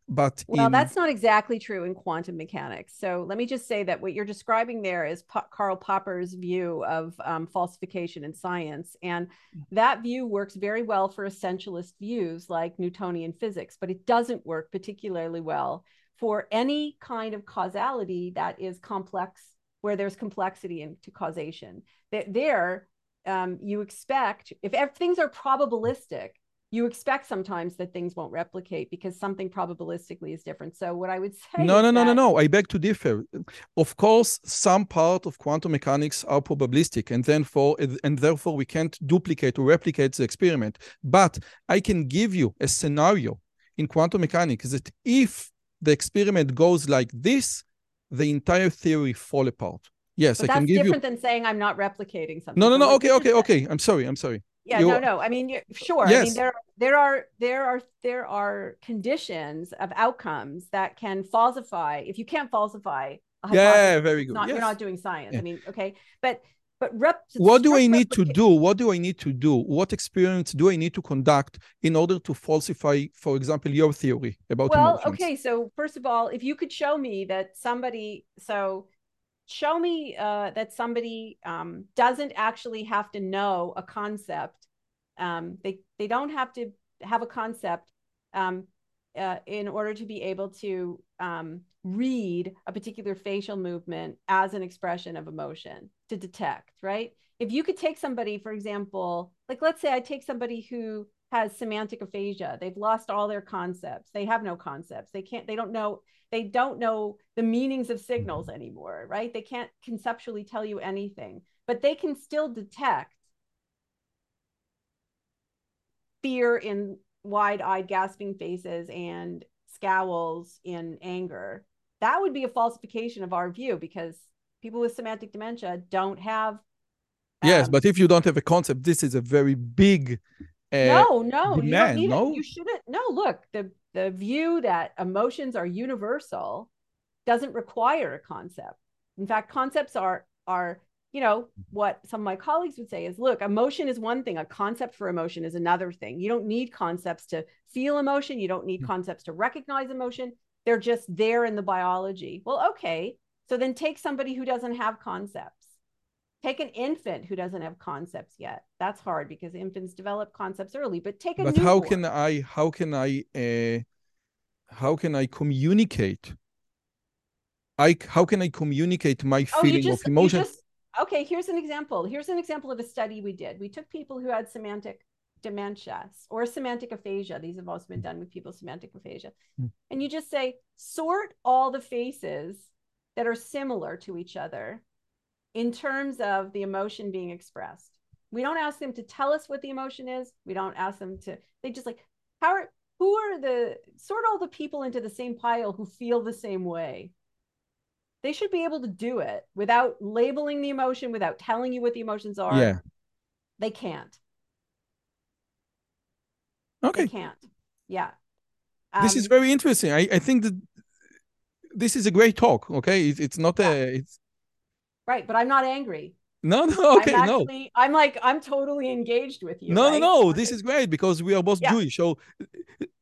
But well, in, that's not exactly true in quantum mechanics. So let me just say that what you're describing there is Karl Popper's view of um, falsification in science, and that view works very well for essentialist views like Newtonian physics, but it doesn't work particularly well for any kind of causality that is complex, where there's complexity into causation. There, um, you expect if, if things are probabilistic you expect sometimes that things won't replicate because something probabilistically is different. So what I would say no, no, no, no, no. I beg to differ. Of course, some part of quantum mechanics are probabilistic, and then for and therefore we can't duplicate or replicate the experiment. But I can give you a scenario in quantum mechanics that if the experiment goes like this, the entire theory fall apart. Yes, but I can give you. That's different than saying I'm not replicating something. No, no, no. Okay, okay, okay. I'm sorry. I'm sorry. Yeah, You- no, no. I mean, sure. I mean, there, there are, there are, there are conditions of outcomes that can falsify. If you can't falsify, a Yeah, very good. Not, You're not doing science. Yeah. I mean, okay, but, but rep. What do I need to do? What do I need to do? What experience do I need to conduct in order to falsify, for example, your theory about Well, emotions? okay. So first of all, if you could show me that somebody, so show me uh, that somebody um, doesn't actually have to know a concept. Um, they they don't have to have a concept um, uh, in order to be able to um, read a particular facial movement as an expression of emotion to detect, right? If you could take somebody, for example, like let's say I take somebody who has semantic aphasia, they've lost all their concepts, they have no concepts, they can't, they don't know, they don't know the meanings of signals mm-hmm. anymore, right? They can't conceptually tell you anything, but they can still detect fear in wide-eyed gasping faces and scowls in anger. That would be a falsification of our view because people with semantic dementia don't have yes, but if you don't have a concept, this is a very big. No no you demand, need no? you shouldn't no look the the view that emotions are universal doesn't require a concept. In fact concepts are are you know what some of my colleagues would say is look emotion is one thing a concept for emotion is another thing. You don't need concepts to feel emotion you don't need Hmm. concepts to recognize emotion. They're just there in the biology. Well okay so then take somebody who doesn't have concepts take an infant who doesn't have concepts yet that's hard because infants develop concepts early but take a But how can I? How can I? Uh, how can I communicate? I how can I communicate my Oh, feeling just, of emotion? Just, okay, here's an example. Here's an example of a study we did. We took people who had semantic dementia or semantic aphasia. These have also been done with people semantic aphasia. Hmm. And you just say, sort all the faces that are similar to each other in terms of the emotion being expressed. We don't ask them to tell us what the emotion is. We don't ask them to, they just like, how are, who are the, sort all the people into the same pile who feel the same way they should be able to do it without labeling the emotion, without telling you what the emotions are. yeah. They can't. Okay. They can't. Yeah. this is Um, very interesting. I, I think that this is a great talk. Okay, it, it's not Yeah. a. It's right, but I'm not angry. no, no. Okay, I'm no, I'm like, I'm totally engaged with you. no, no, right? no. This is great because we are both Yeah. Jewish. So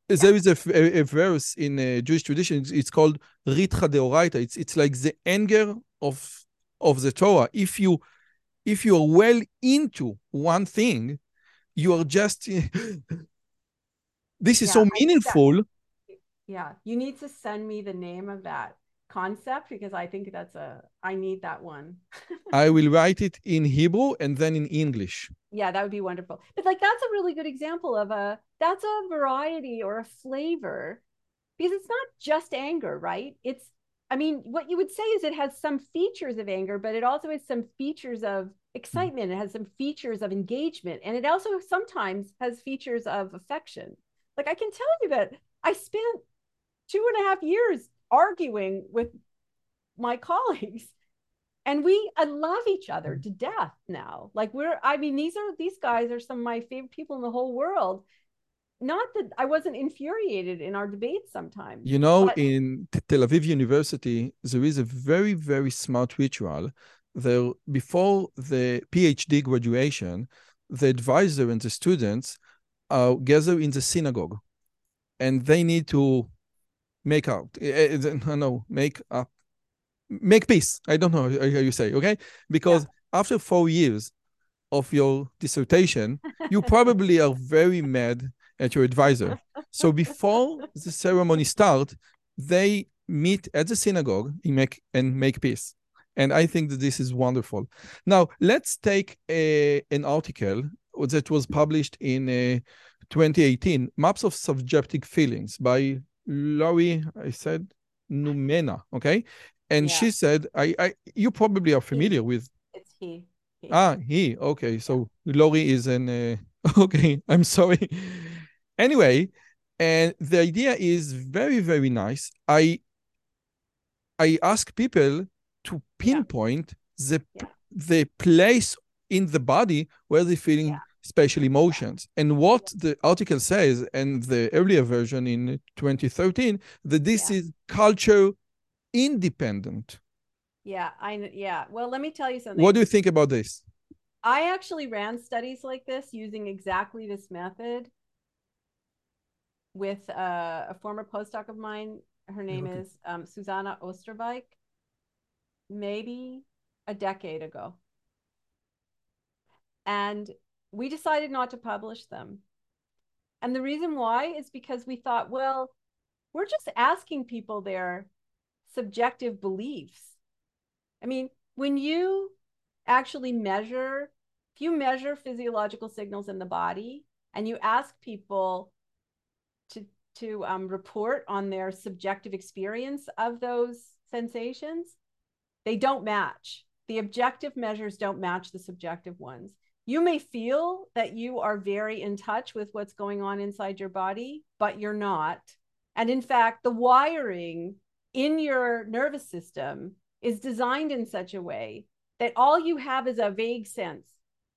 there is a, a, a verse in a Jewish tradition. It's called Ritcha Deoraita. It's it's like the anger of of the Torah. If you if you are well into one thing, you are just. this is yeah, so meaningful. Yeah, you need to send me the name of that concept because I think that's a I need that one. I will write it in Hebrew and then in English. Yeah, that would be wonderful. But like that's a really good example of a that's a variety or a flavor because it's not just anger, right? It's I mean, what you would say is it has some features of anger, but it also has some features of excitement. It has some features of engagement, and it also sometimes has features of affection. Like I can tell you that I spent two and a half years arguing with my colleagues and we I love each other to death now. Like we're I mean these are these guys are some of my favorite people in the whole world. Not that I wasn't infuriated in our debates sometimes. You know, but... in Tel Aviv University, there is a very, very smart ritual. There before the PhD graduation, the advisor and the students uh, gather in the synagogue, and they need to make out. Eh, eh, no, make up, make peace. I don't know how you say, okay? Because yeah. after four years of your dissertation, you probably are very mad at your advisor. So before the ceremony start, they meet at the synagogue and make, and make peace. And I think that this is wonderful. Now, let's take a, an article that was published in uh, 2018, Maps of Subjective Feelings by Lauri, I said Nummenmaa, okay? And yeah. she said, I, I, you probably are familiar he. with. It's he. he. Ah, he. Okay, so Lauri is an. Uh, okay, I'm sorry. anyway, and the idea is very, very nice. I, I ask people to pinpoint yeah. the yeah. the place in the body where they're feeling special emotions. And what the article says, and the earlier version in 2013, that this yeah. is culture independent. Yeah, I yeah. Well, let me tell you something. What do you think about this? I actually ran studies like this using exactly this method with uh, a former postdoc of mine. Her name okay. is um, Susanna Oosterwijk. Maybe a decade ago. And we decided not to publish them. And the reason why is because we thought, well, we're just asking people their subjective beliefs. I mean, when you actually measure, if you measure physiological signals in the body and you ask people to, to um, report on their subjective experience of those sensations, they don't match. The objective measures don't match the subjective ones you may feel that you are very in touch with what's going on inside your body, but you're not. And in fact, the wiring in your nervous system is designed in such a way that all you have is a vague sense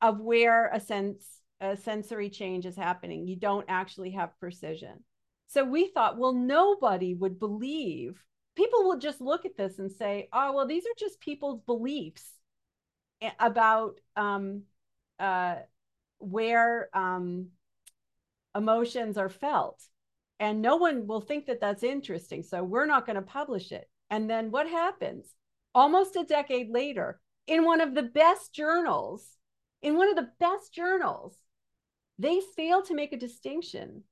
of where a sense a sensory change is happening. You don't actually have precision. So we thought, well, nobody would believe. People will just look at this and say, oh, well, these are just people's beliefs about um, uh, where um, emotions are felt. And no one will think that that's interesting. So we're not going to publish it. And then what happens? Almost a decade later, in one of the best journals, in one of the best journals, they fail to make a distinction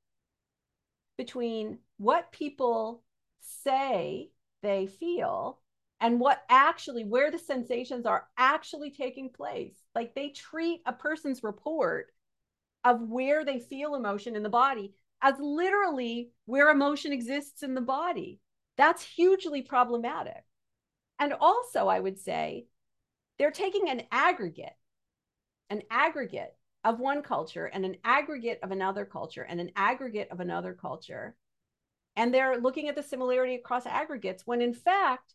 between what people say they feel and what actually where the sensations are actually taking place. Like they treat a person's report of where they feel emotion in the body as literally where emotion exists in the body. That's hugely problematic. And also i would say they're taking an aggregate an aggregate of one culture and an aggregate of another culture and an aggregate of another culture. And they're looking at the similarity across aggregates when in fact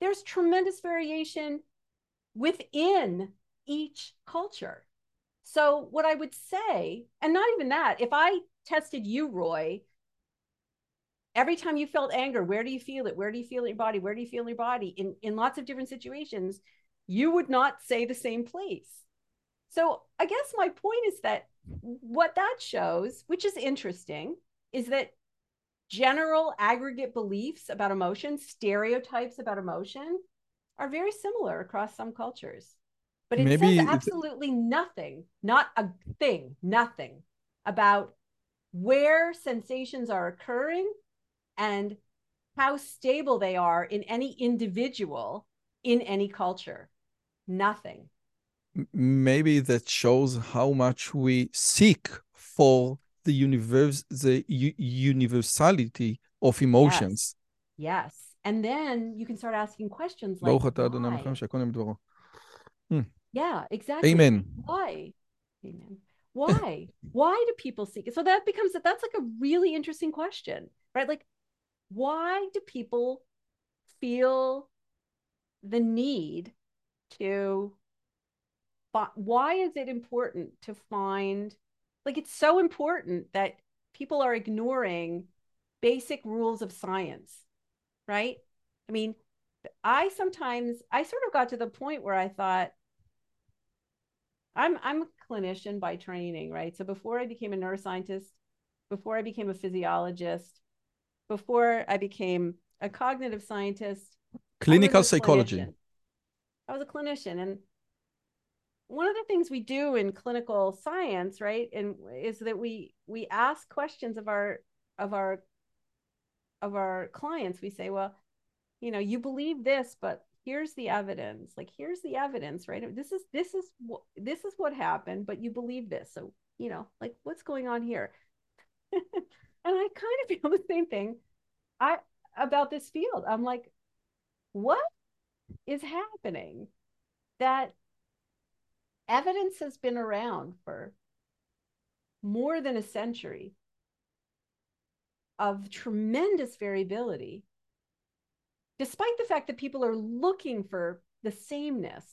there's tremendous variation within each culture. So, what I would say, and not even that, if I tested you, Roy, every time you felt anger, where do you feel it? Where do you feel it in your body? Where do you feel in your body? In, in lots of different situations, you would not say the same place. So, I guess my point is that what that shows, which is interesting, is that general aggregate beliefs about emotion, stereotypes about emotion, are very similar across some cultures. But it Maybe says absolutely nothing, not a thing, nothing about where sensations are occurring and how stable they are in any individual in any culture. Nothing. Maybe that shows how much we seek for the universe, the universality of emotions. Yes. yes. And then you can start asking questions like, why? Hmm. Yeah, exactly. Amen. Why? Amen. Why? Why do people seek it? So that becomes that that's like a really interesting question, right? Like, why do people feel the need to But why is it important to find like it's so important that people are ignoring basic rules of science right? I mean i sometimes i sort of got to the point where i thought i'm i'm a clinician by training right? So before i became a neuroscientist before i became a physiologist before i became a cognitive scientist clinical psychology. i was a clinician and one of the things we do in clinical science right and is that we we ask questions of our of our of our clients. We say well you know you believe this but here's the evidence. Like here's the evidence right? This is this is what this is what happened but you believe this. So you know like what's going on here? And i kind of feel the same thing i about this field. I'm like what is happening that evidence has been around for more than a century of tremendous variability, despite the fact that people are looking for the sameness.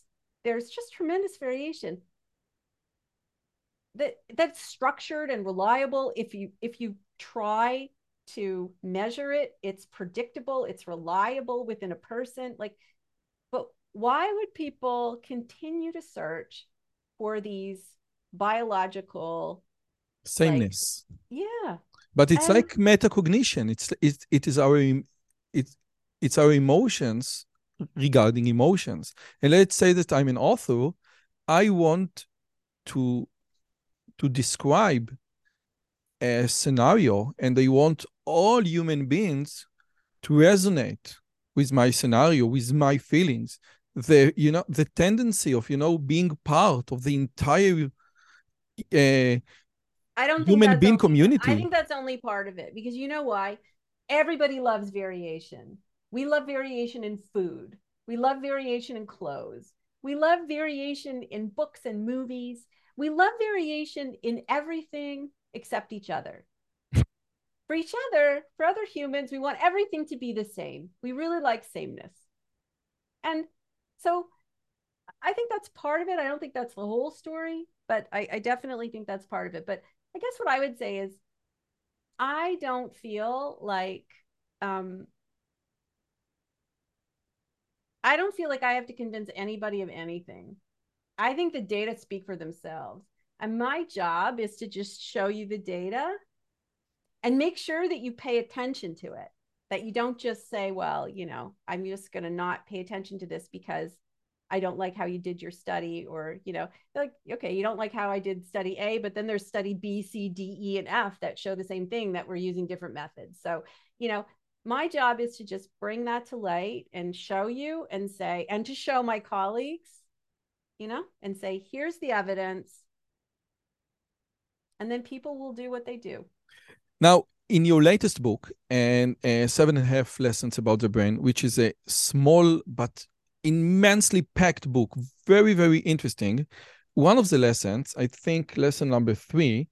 There's just tremendous variation that that's structured and reliable if you if you try to measure it it's predictable it's reliable within a person like but why would people continue to search for these biological sameness. Like, yeah. But it's and, like metacognition. It's it, it is our it's it's our emotions regarding emotions. And let's say that I'm an author, I want to to describe a scenario and I want all human beings to resonate with my scenario, with my feelings the you know the tendency of you know being part of the entire uh, I don't human being only, community. I think that's only part of it because you know why? Everybody loves variation. We love variation in food. We love variation in clothes. We love variation in books and movies. We love variation in everything except each other. for each other, for other humans, we want everything to be the same. We really like sameness. And so I think that's part of it. I don't think that's the whole story, but I, I definitely think that's part of it. But I guess what I would say is I don't feel like um I don't feel like I have to convince anybody of anything. I think the data speak for themselves. And my job is to just show you the data and make sure that you pay attention to it that you don't just say, well, you know, I'm just going to not pay attention to this because I don't like how you did your study, or, you know, like, okay, you don't like how I did study A, but then there's study B, C, D, E, and F that show the same thing that we're using different methods. So, you know, my job is to just bring that to light and show you and say, and to show my colleagues, you know, and say, here's the evidence. And then people will do what they do. Now, in your latest book and uh, seven and a half lessons about the brain which is a small but immensely packed book very very interesting. One of the lessons i think lesson number three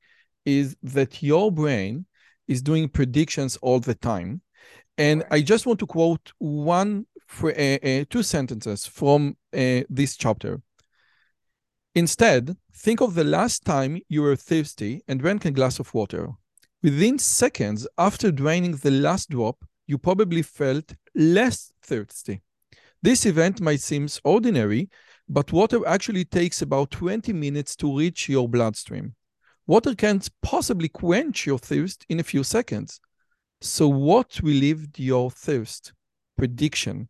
is that your brain is doing predictions all the time. And i just want to quote one for uh, uh, two sentences from uh, this chapter. Instead think of the last time you were thirsty and drank a glass of water Within seconds after draining the last drop, you probably felt less thirsty. This event might seem ordinary, but water actually takes about 20 minutes to reach your bloodstream. Water can't possibly quench your thirst in a few seconds. So, what relieved your thirst? Prediction.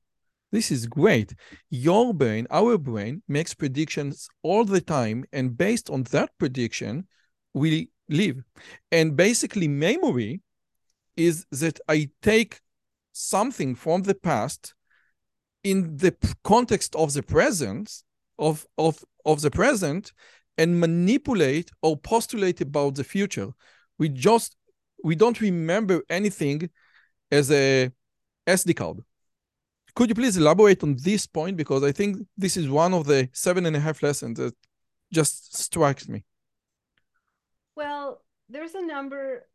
This is great. Your brain, our brain, makes predictions all the time. And based on that prediction, we live. And basically, memory is that I take something from the past in the context of the present of, of, of the present and manipulate or postulate about the future. We just we don't remember anything as a SD card. Could you please elaborate on this point? Because I think this is one of the seven and a half lessons that just strikes me. Well, there's a number.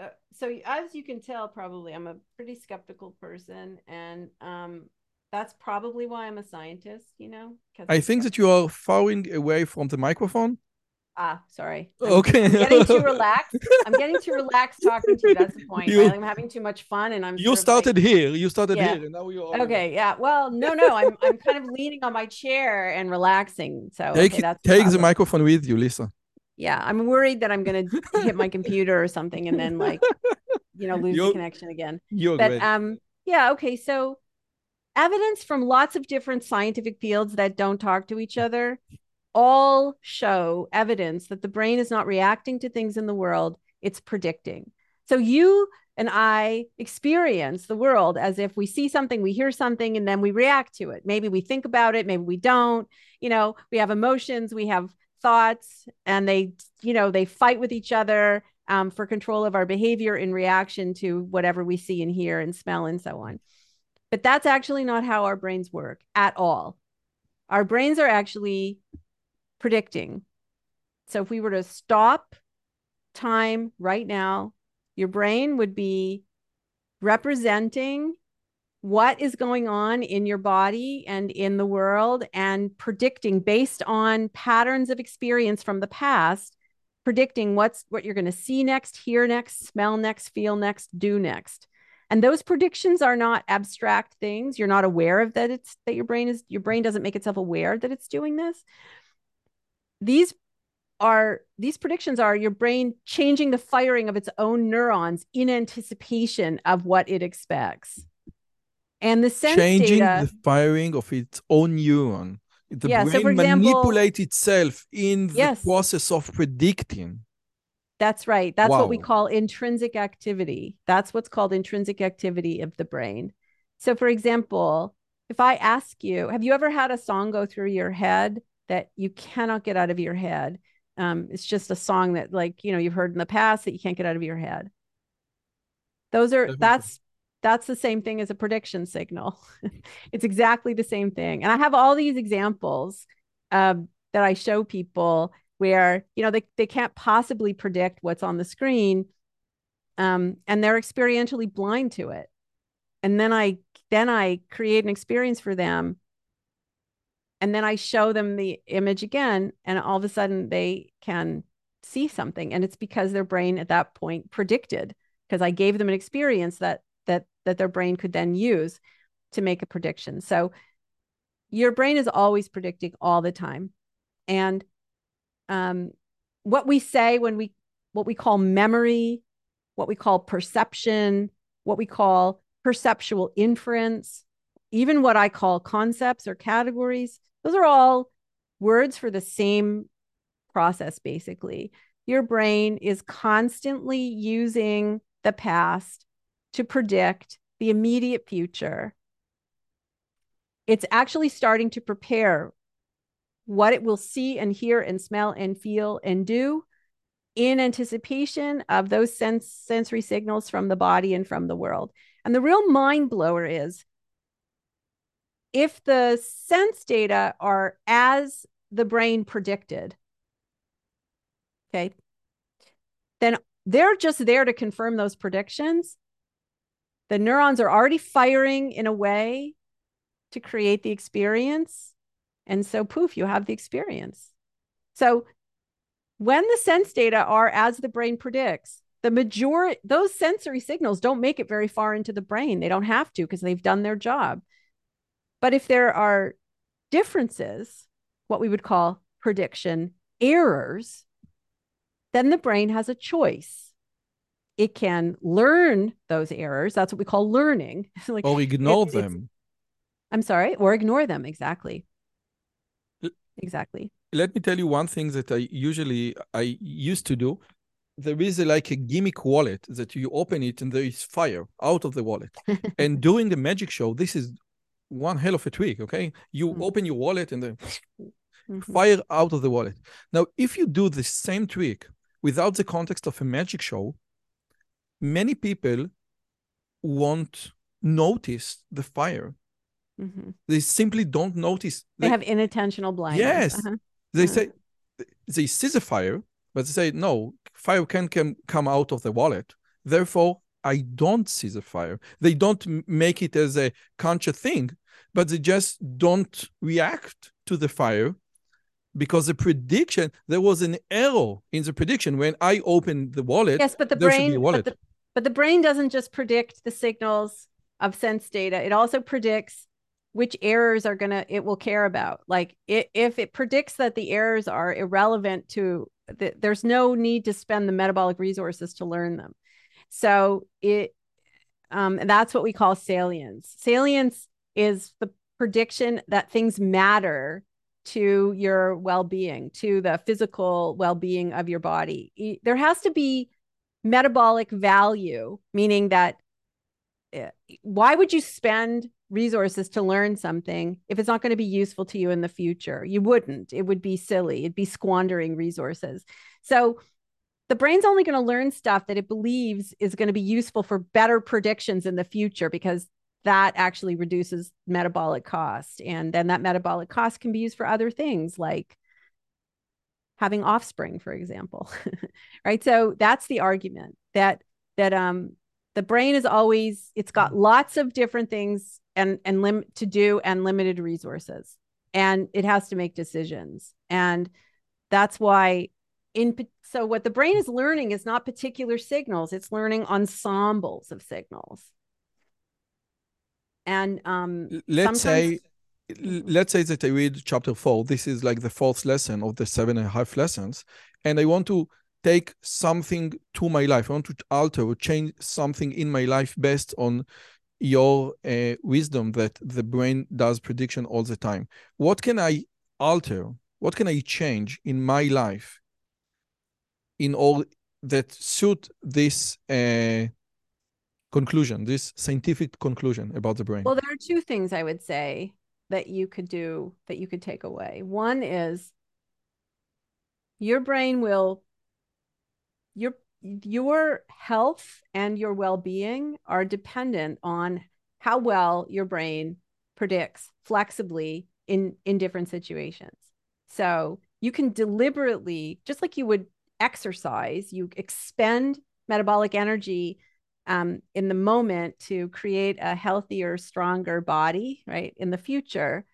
Uh, so as you can tell, probably I'm a pretty skeptical person, and um, that's probably why I'm a scientist. You know, I think that you are falling away from the microphone. Ah, sorry. I'm, okay. I'm getting too relaxed. I'm getting too relaxed talking to you. That's the point. You. I'm having too much fun, and I'm. You started like, here. You started yeah. here, and now you are. Okay. Yeah. Well, no, no. I'm I'm kind of leaning on my chair and relaxing. So take okay, take the microphone with you, Lisa. Yeah, I'm worried that I'm going to hit my computer or something, and then like, you know, lose you're, the connection again. You're but great. um, yeah. Okay. So evidence from lots of different scientific fields that don't talk to each other all show evidence that the brain is not reacting to things in the world, it's predicting. So you and I experience the world as if we see something, we hear something, and then we react to it. Maybe we think about it, maybe we don't. You know, we have emotions, we have thoughts, and they, you know, they fight with each other um, for control of our behavior in reaction to whatever we see and hear and smell and so on. But that's actually not how our brains work at all. Our brains are actually predicting. So if we were to stop time right now, your brain would be representing what is going on in your body and in the world and predicting based on patterns of experience from the past predicting what's what you're going to see next hear next smell next feel next do next. And those predictions are not abstract things. You're not aware of that it's that your brain is your brain doesn't make itself aware that it's doing this. These are these predictions are your brain changing the firing of its own neurons in anticipation of what it expects. And the sense changing data, the firing of its own neuron. The yeah, brain so example, manipulates itself in the yes, process of predicting. That's right. That's wow. what we call intrinsic activity. That's what's called intrinsic activity of the brain. So, for example, if I ask you, have you ever had a song go through your head that you cannot get out of your head. Um, it's just a song that, like, you know, you've heard in the past that you can't get out of your head. Those are that's that's the same thing as a prediction signal. it's exactly the same thing. And I have all these examples um, that I show people where you know they, they can't possibly predict what's on the screen um, and they're experientially blind to it and then i then i create an experience for them and then I show them the image again, and all of a sudden they can see something. And it's because their brain at that point predicted, because I gave them an experience that that their brain could then use to make a prediction. So your brain is always predicting all the time. And um, what we say when we what we call memory, what we call perception, what we call perceptual inference, even what I call concepts or categories, those are all words for the same process, basically. Your brain is constantly using the past to predict the immediate future. It's actually starting to prepare what it will see and hear and smell and feel and do in anticipation of those sense, sensory signals from the body and from the world. And the real mind blower is if the sense data are as the brain predicted, okay, then they're just there to confirm those predictions. The neurons are already firing in a way to create the experience. And so, poof, you have the experience. So, when the sense data are as the brain predicts, the majority, those sensory signals don't make it very far into the brain. They don't have to because they've done their job. But if there are differences, what we would call prediction errors, then the brain has a choice. It can learn those errors. That's what we call learning. like, or ignore it, them. I'm sorry, or ignore them. Exactly. Exactly. Let me tell you one thing that I usually I used to do. There is a, like a gimmick wallet that you open it and there is fire out of the wallet. and during the magic show, this is one hell of a trick. Okay, you mm-hmm. open your wallet and then mm-hmm. fire out of the wallet. Now, if you do the same trick without the context of a magic show, many people won't notice the fire Mm-hmm. They simply don't notice. They, they have inattentional blindness. Yes. Uh-huh. They uh-huh. say they see the fire, but they say, no, fire can, can come out of the wallet. Therefore, I don't see the fire. They don't make it as a conscious thing, but they just don't react to the fire because the prediction there was an error in the prediction when I opened the wallet. Yes, but the brain, but the, but the brain doesn't just predict the signals of sense data; it also predicts which errors are going to it will care about. Like it, if it predicts that the errors are irrelevant to the, there's no need to spend the metabolic resources to learn them. So it um, that's what we call salience. Salience is the prediction that things matter to your well-being to the physical well-being of your body. There has to be metabolic value meaning that eh, why would you spend resources to learn something if it's not going to be useful to you in the future. You wouldn't. It would be silly. It'd be squandering resources. So the brain's only going to learn stuff that it believes is going to be useful for better predictions in the future because that actually reduces metabolic cost. And then that metabolic cost can be used for other things like having offspring, for example. right. So that's the argument that that um the brain is always it's got lots of different things and and lim- to do and limited resources and it has to make decisions and that's why in so what the brain is learning is not particular signals it's learning ensembles of signals and um let's say let's say that i read chapter four this is like the fourth lesson of the seven and a half lessons and i want to take something to my life i want to alter or change something in my life based on your uh, wisdom that the brain does prediction all the time. What can I alter? What can I change in my life in all that suit this uh, conclusion, this scientific conclusion about the brain? Well, there are two things I would say that you could do that you could take away. One is your brain will your your health and your well-being are dependent on how well your brain predicts flexibly in in different situations so you can deliberately just like you would exercise you expend metabolic energy um, in the moment to create a healthier stronger body right in the future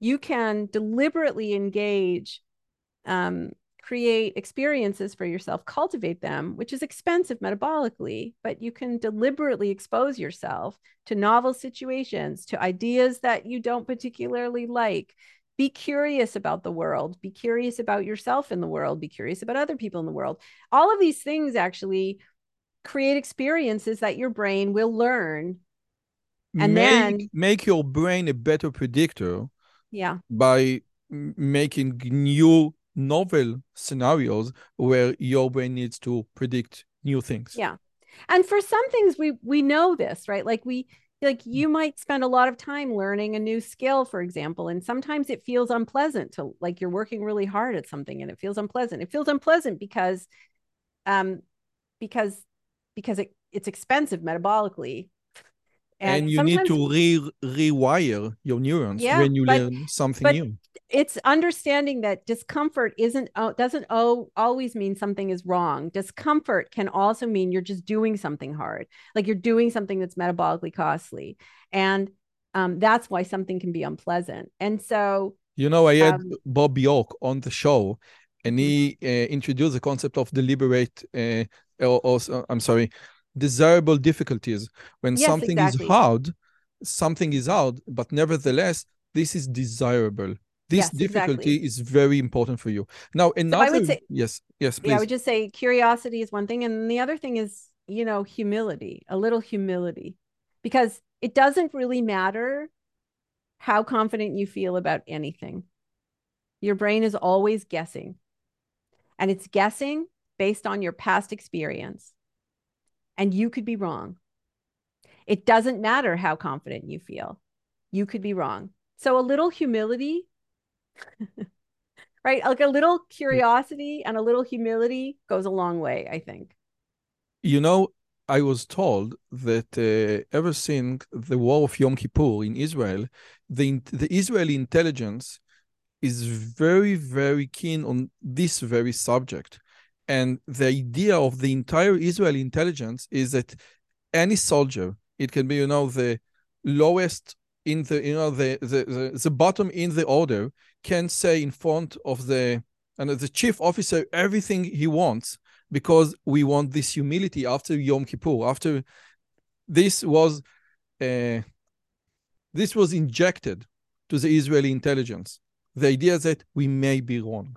you can deliberately engage um, create experiences for yourself, cultivate them, which is expensive metabolically, but you can deliberately expose yourself to novel situations, to ideas that you don't particularly like. Be curious about the world, be curious about yourself in the world, be curious about other people in the world. All of these things actually create experiences that your brain will learn. And make, then make your brain a better predictor. Yeah. By making new novel scenarios where your brain needs to predict new things. Yeah. And for some things we we know this, right? Like we like you might spend a lot of time learning a new skill for example and sometimes it feels unpleasant to like you're working really hard at something and it feels unpleasant it feels unpleasant because um because because it, it's expensive metabolically. And, and you need to re rewire your neurons yeah, when you but, learn something new. it's understanding that discomfort isn't uh, doesn't oh, always mean something is wrong. Discomfort can also mean you're just doing something hard like you're doing something that's metabolically costly. And um, that's why something can be unpleasant. And so you know i had um, bob Bjork on the show and he mm-hmm. uh, introduced the concept of deliberate uh, or, or, uh, i'm sorry desirable difficulties when yes, something exactly. is hard something is hard but nevertheless this is desirable This Yes, difficulty exactly. is very important for you. Now, another I would say- yes, yes, please. Yeah, I would just say curiosity is one thing. And the other thing is, you know, humility, a little humility, because it doesn't really matter how confident you feel about anything. Your brain is always guessing, and it's guessing based on your past experience. And you could be wrong. It doesn't matter how confident you feel, you could be wrong. So a little humility, right? Like a little curiosity and a little humility goes a long way, I think. You know, I was told that uh, ever since the war of Yom Kippur in Israel, the, the Israeli intelligence is very, very keen on this very subject. And the idea of the entire Israeli intelligence is that any soldier, it can be, you know, the lowest in the, you know, the the, the, the bottom in the order, can say in front of the and the chief officer everything he wants because we want this humility after Yom Kippur. After this was uh, this was injected to the Israeli intelligence. The idea that we may be wrong,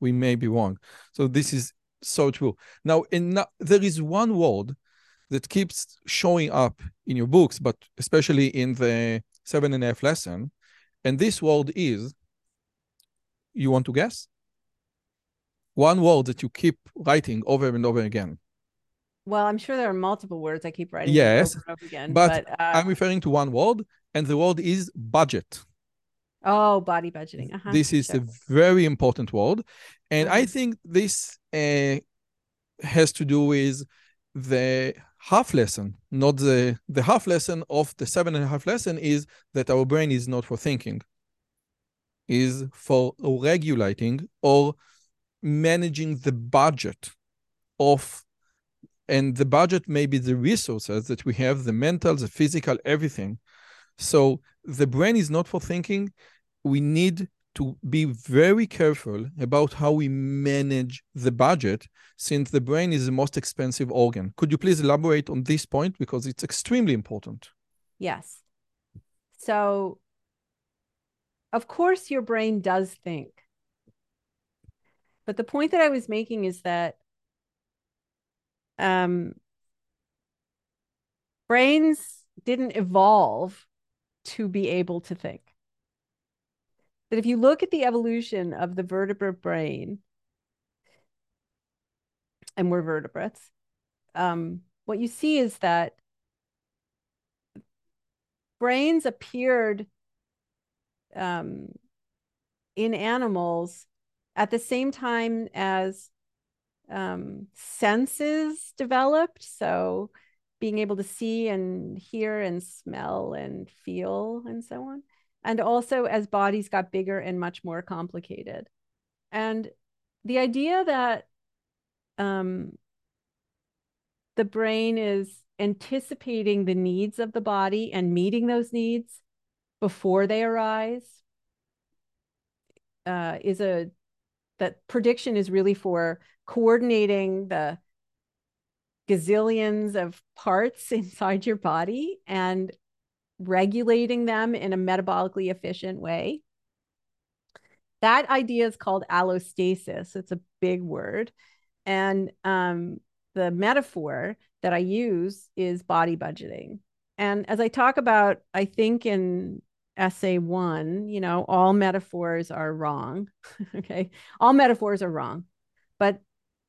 we may be wrong. So this is so true. Now, in, there is one word that keeps showing up in your books, but especially in the seven and a half lesson, and this word is. You want to guess? one word that you keep writing over and over again. Well, I'm sure there are multiple words I keep writing Yes, over and over again. but, But, uh, I'm referring to one word, and the word is budget. oh, body budgeting. Uh-huh, this is sure. a very important word, and I think this uh, has to do with the half lesson, not the the half lesson of the seven and a half lesson is that our brain is not for thinking, is for regulating or managing the budget of and the budget may be the resources that we have the mental the physical everything. So the brain is not for thinking. We need to be very careful about how we manage the budget since the brain is the most expensive organ could you please elaborate on this point because it's extremely important Yes. So, of course, your brain does think. But the point that I was making is that um, brains didn't evolve to be able to think. That if you look at the evolution of the vertebrate brain, and we're vertebrates, um, what you see is that brains appeared um, in animals at the same time as um, senses developed. So, being able to see and hear and smell and feel and so on. And also as bodies got bigger and much more complicated. And the idea that um, the brain is anticipating the needs of the body and meeting those needs before they arise uh, is a that prediction is really for coordinating the gazillions of parts inside your body and regulating them in a metabolically efficient way. That idea is called allostasis. It's a big word. And um, the metaphor that I use is body budgeting. And as I talk about, I think in essay one, you know, all metaphors are wrong. okay. All metaphors are wrong. But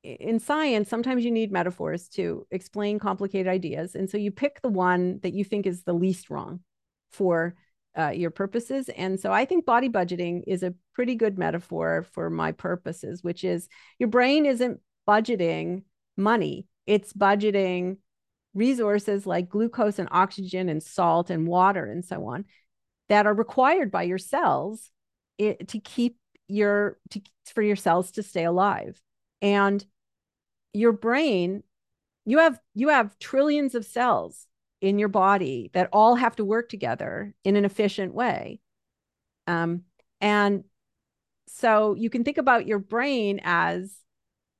in science, sometimes you need metaphors to explain complicated ideas. And so you pick the one that you think is the least wrong for uh, your purposes. And so I think body budgeting is a pretty good metaphor for my purposes, which is your brain isn't budgeting money, it's budgeting resources like glucose and oxygen and salt and water and so on that are required by your cells it, to keep your to, for your cells to stay alive and your brain you have you have trillions of cells in your body that all have to work together in an efficient way um, and so you can think about your brain as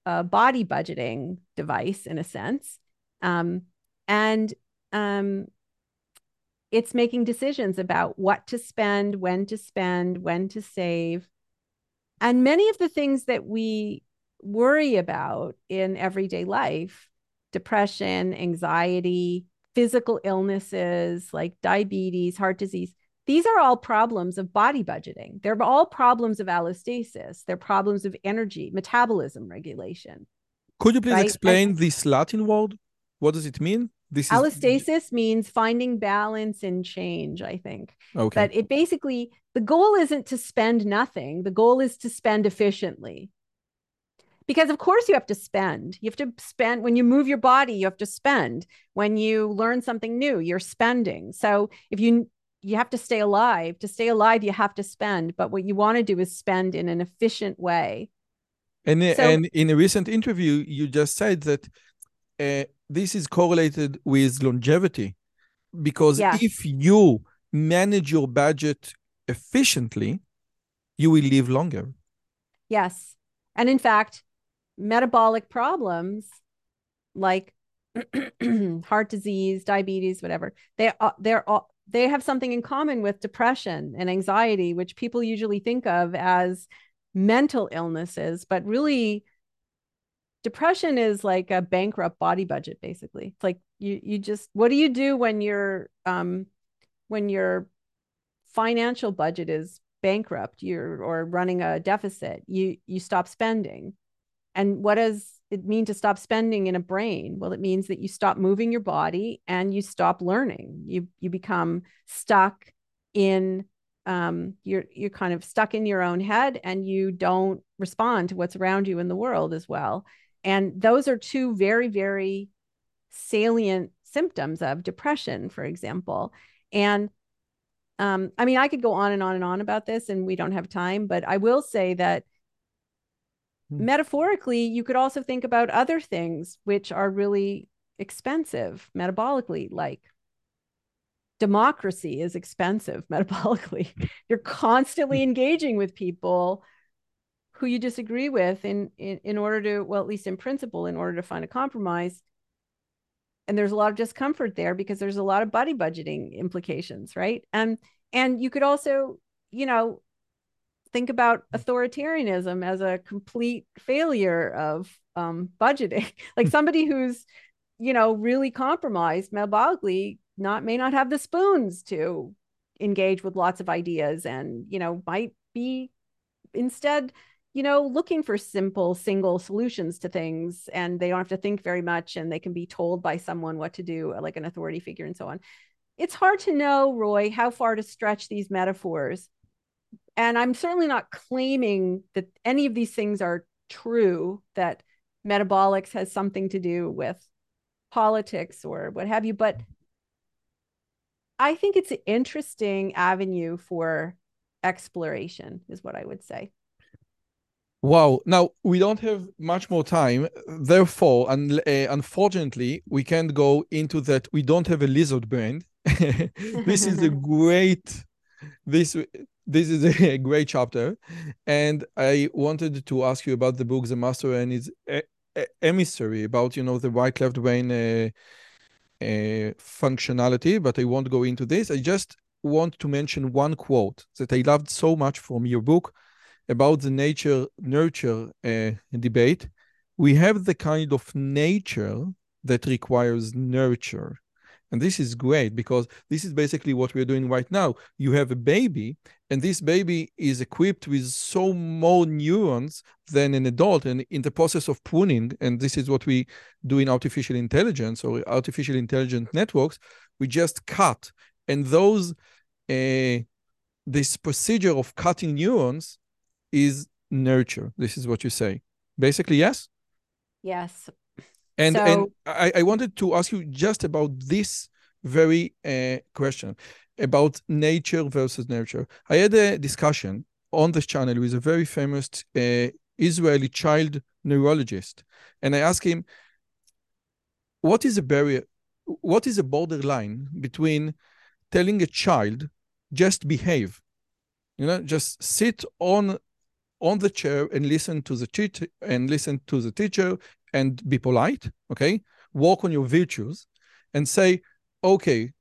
a body budgeting device in a sense um, and um, it's making decisions about what to spend, when to spend, when to save. And many of the things that we worry about in everyday life depression, anxiety, physical illnesses like diabetes, heart disease these are all problems of body budgeting. They're all problems of allostasis. They're problems of energy, metabolism regulation. Could you please right? explain and, this Latin word? What does it mean? This allostasis is... means finding balance in change, I think. Okay. But it basically the goal isn't to spend nothing. The goal is to spend efficiently. Because of course you have to spend. You have to spend when you move your body, you have to spend. When you learn something new, you're spending. So if you you have to stay alive. To stay alive, you have to spend. But what you want to do is spend in an efficient way. And, so, and in a recent interview, you just said that uh, this is correlated with longevity. Because yeah. if you manage your budget efficiently, you will live longer. Yes. And in fact, metabolic problems like heart disease, diabetes, whatever, they are, they're all, they have something in common with depression and anxiety, which people usually think of as mental illnesses, but really depression is like a bankrupt body budget basically. It's like you you just what do you do when your um when your financial budget is bankrupt you're or running a deficit you you stop spending and what does it mean to stop spending in a brain? Well, it means that you stop moving your body and you stop learning. You you become stuck in um, you're you're kind of stuck in your own head and you don't respond to what's around you in the world as well. And those are two very very salient symptoms of depression, for example. And um, I mean, I could go on and on and on about this, and we don't have time, but I will say that Hmm. Metaphorically, you could also think about other things which are really expensive metabolically, like democracy is expensive metabolically. You're constantly hmm. engaging with people who you disagree with in, in in order to well at least in principle in order to find a compromise and there's a lot of discomfort there because there's a lot of body budgeting implications right and and you could also you know think about authoritarianism as a complete failure of um, budgeting. like somebody who's, you know, really compromised metabolically, not may not have the spoons to engage with lots of ideas, and you know might be instead you know looking for simple single solutions to things and they don't have to think very much and they can be told by someone what to do like an authority figure and so on it's hard to know roy how far to stretch these metaphors and I'm certainly not claiming that any of these things are true, that metabolics has something to do with politics or what have you. But I think it's an interesting avenue for exploration, is what I would say. Wow. Now we don't have much more time. Therefore, and uh, unfortunately, we can't go into that. We don't have a lizard brain. this is a great. This this is a great chapter and i wanted to ask you about the book the master and his emissary about you know the right left brain uh, uh, functionality but i won't go into this. I just want to mention one quote that i loved so much from your book about the nature nurture uh, debate. We have the kind of nature that requires nurture and this is great because this is basically what we're doing right now. You have a baby, and this baby is equipped with so more neurons than an adult. And in the process of pruning, and this is what we do in artificial intelligence or artificial intelligent networks, we just cut. And those, uh, this procedure of cutting neurons is nurture. This is what you say. Basically, yes? Yes. And so, and I, I wanted to ask you just about this very uh, question about nature versus nurture. I had a discussion on this channel with a very famous uh, Israeli child neurologist, and I asked him, "What is a barrier? What is a borderline between telling a child just behave, you know, just sit on on the chair and listen to the teacher and listen to the teacher and be polite, okay? Work on your virtues and say, okay,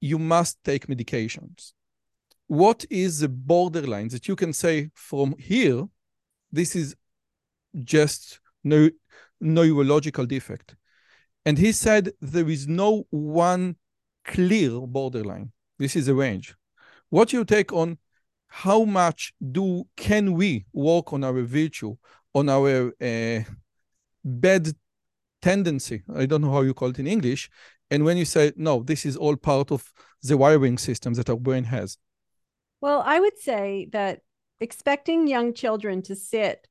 you must take medications. What is the borderline that you can say from here, this is just no neurological defect? And he said there is no one clear borderline. This is a range. What you take on how much do can we work on our virtue, on our uh, bad tendency? I don't know how you call it in English. And when you say no, this is all part of the wiring system that our brain has. Well, I would say that expecting young children to sit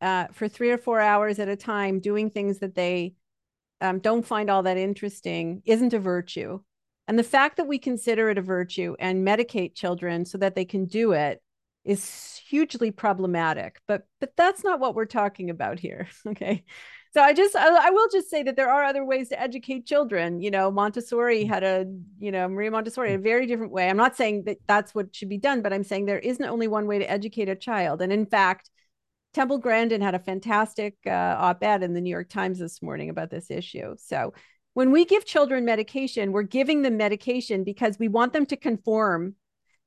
uh, for three or four hours at a time doing things that they um, don't find all that interesting isn't a virtue. And the fact that we consider it a virtue and medicate children so that they can do it is hugely problematic. But but that's not what we're talking about here. Okay. So I just I, I, will just say that there are other ways to educate children. You know, Montessori had a you know Maria Montessori a very different way. I'm not saying that that's what should be done, but I'm saying there isn't only one way to educate a child. And in fact, Temple Grandin had a fantastic uh, op-ed in the New York Times this morning about this issue. So when we give children medication, we're giving them medication because we want them to conform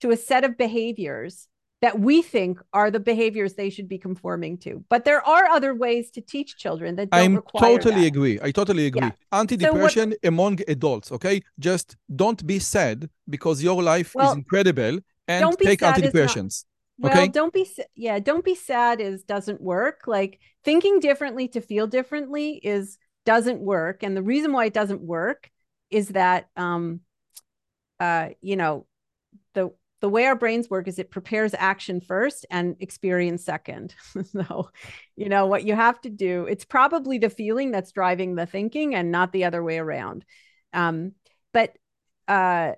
to a set of behaviors that we think are the behaviors they should be conforming to. But there are other ways to teach children that don't I'm require totally that. agree. I totally agree. Yeah. Antidepressant among adults, okay? Just don't be sad because your life Well, is incredible and don't be take is not- Well, okay? don't be yeah, don't be sad is doesn't work. Like thinking differently to feel differently is doesn't work. And the reason why it doesn't work is that um uh you know the the way our brains work is it prepares action first and experience second. so, you know, what you have to do, it's probably the feeling that's driving the thinking and not the other way around. Um, but uh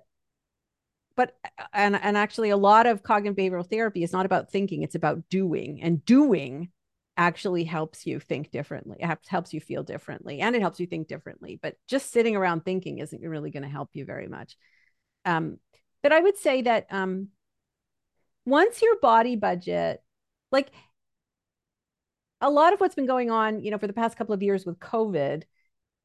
but and and actually a lot of cognitive behavioral therapy is not about thinking it's about doing and doing actually helps you think differently it helps you feel differently and it helps you think differently but just sitting around thinking isn't really going to help you very much um, but i would say that um, once your body budget like a lot of what's been going on you know for the past couple of years with covid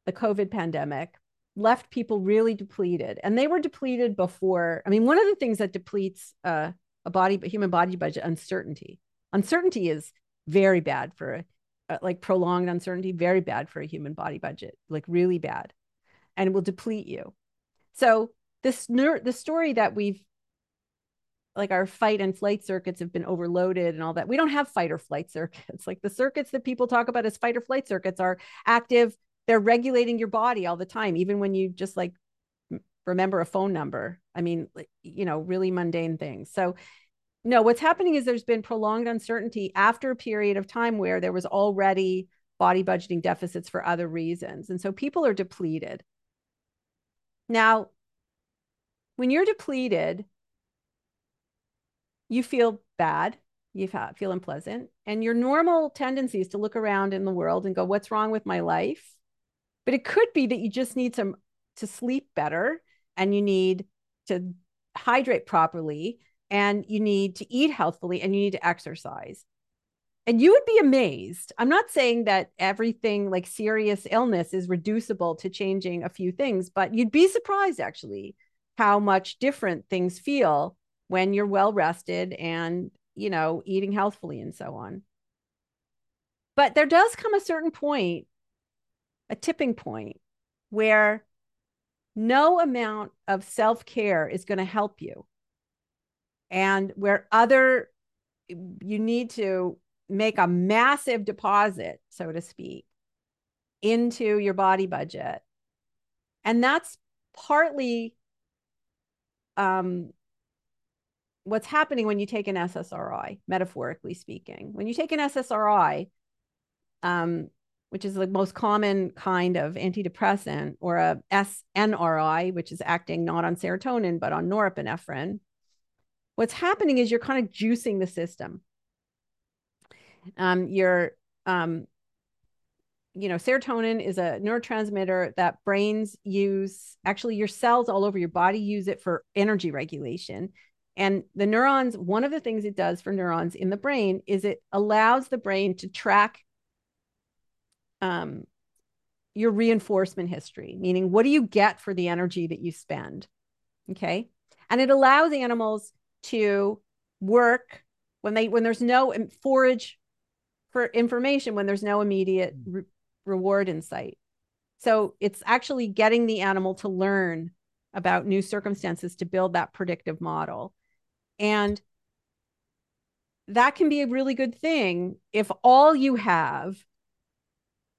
the covid pandemic left people really depleted. And they were depleted before i mean one of the things that depletes uh, a body but human body budget uncertainty. Uncertainty is very bad for uh, like prolonged uncertainty very bad for a human body budget like really bad. And it will deplete you. So this ner- the story that we've like our fight and flight circuits have been overloaded and all that we don't have fight or flight circuits. Like the circuits that people talk about as fight or flight circuits are active they're regulating your body all the time even when you just like remember a phone number. I mean you know really mundane things. So no what's happening is there's been prolonged uncertainty after a period of time where there was already body budgeting deficits for other reasons and so people are depleted. Now when you're depleted you feel bad you feel unpleasant and your normal tendency is to look around in the world and go what's wrong with my life? But it could be that you just need some to sleep better and you need to hydrate properly and you need to eat healthfully and you need to exercise. And you would be amazed. I'm not saying that everything like serious illness is reducible to changing a few things but you'd be surprised actually how much different things feel when you're well rested and you know eating healthfully and so on. But there does come a certain point a tipping point where no amount of self-care is going to help you. And where other you need to make a massive deposit so to speak into your body budget. And that's partly um, what's happening when you take an ssri metaphorically speaking when you take an ssri um, which is the most common kind of antidepressant, or a SNRI, which is acting not on serotonin, but on norepinephrine, what's happening is you're kind of juicing the system. Um, you're, um, you know, serotonin is a neurotransmitter that brains use, actually, your cells all over your body use it for energy regulation. And the neurons, one of the things it does for neurons in the brain is it allows the brain to track um, your reinforcement history, meaning what do you get for the energy that you spend? Okay. And it allows animals to work when they when there's no forage for information when there's no immediate mm. Reward in sight. So it's actually getting the animal to learn about new circumstances to build that predictive model. And that can be a really good thing if all you have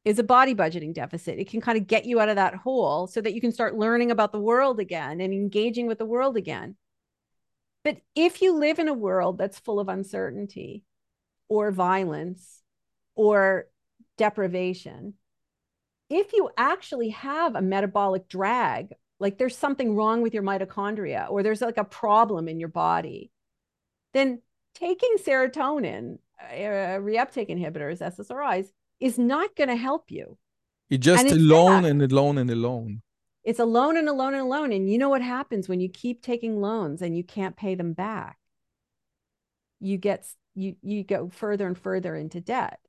is a body budgeting deficit. It can kind of get you out of that hole so that you can start learning about the world again and engaging with the world again. But if you live in a world that's full of uncertainty or violence or deprivation, if you actually have a metabolic drag, like there's something wrong with your mitochondria or there's like a problem in your body, then taking serotonin, uh, reuptake inhibitors, SSRIs, is not going to help you. You're just and alone and alone and alone. It's alone and alone and alone. And you know what happens when you keep taking loans and you can't pay them back? You get you you go further and further into debt.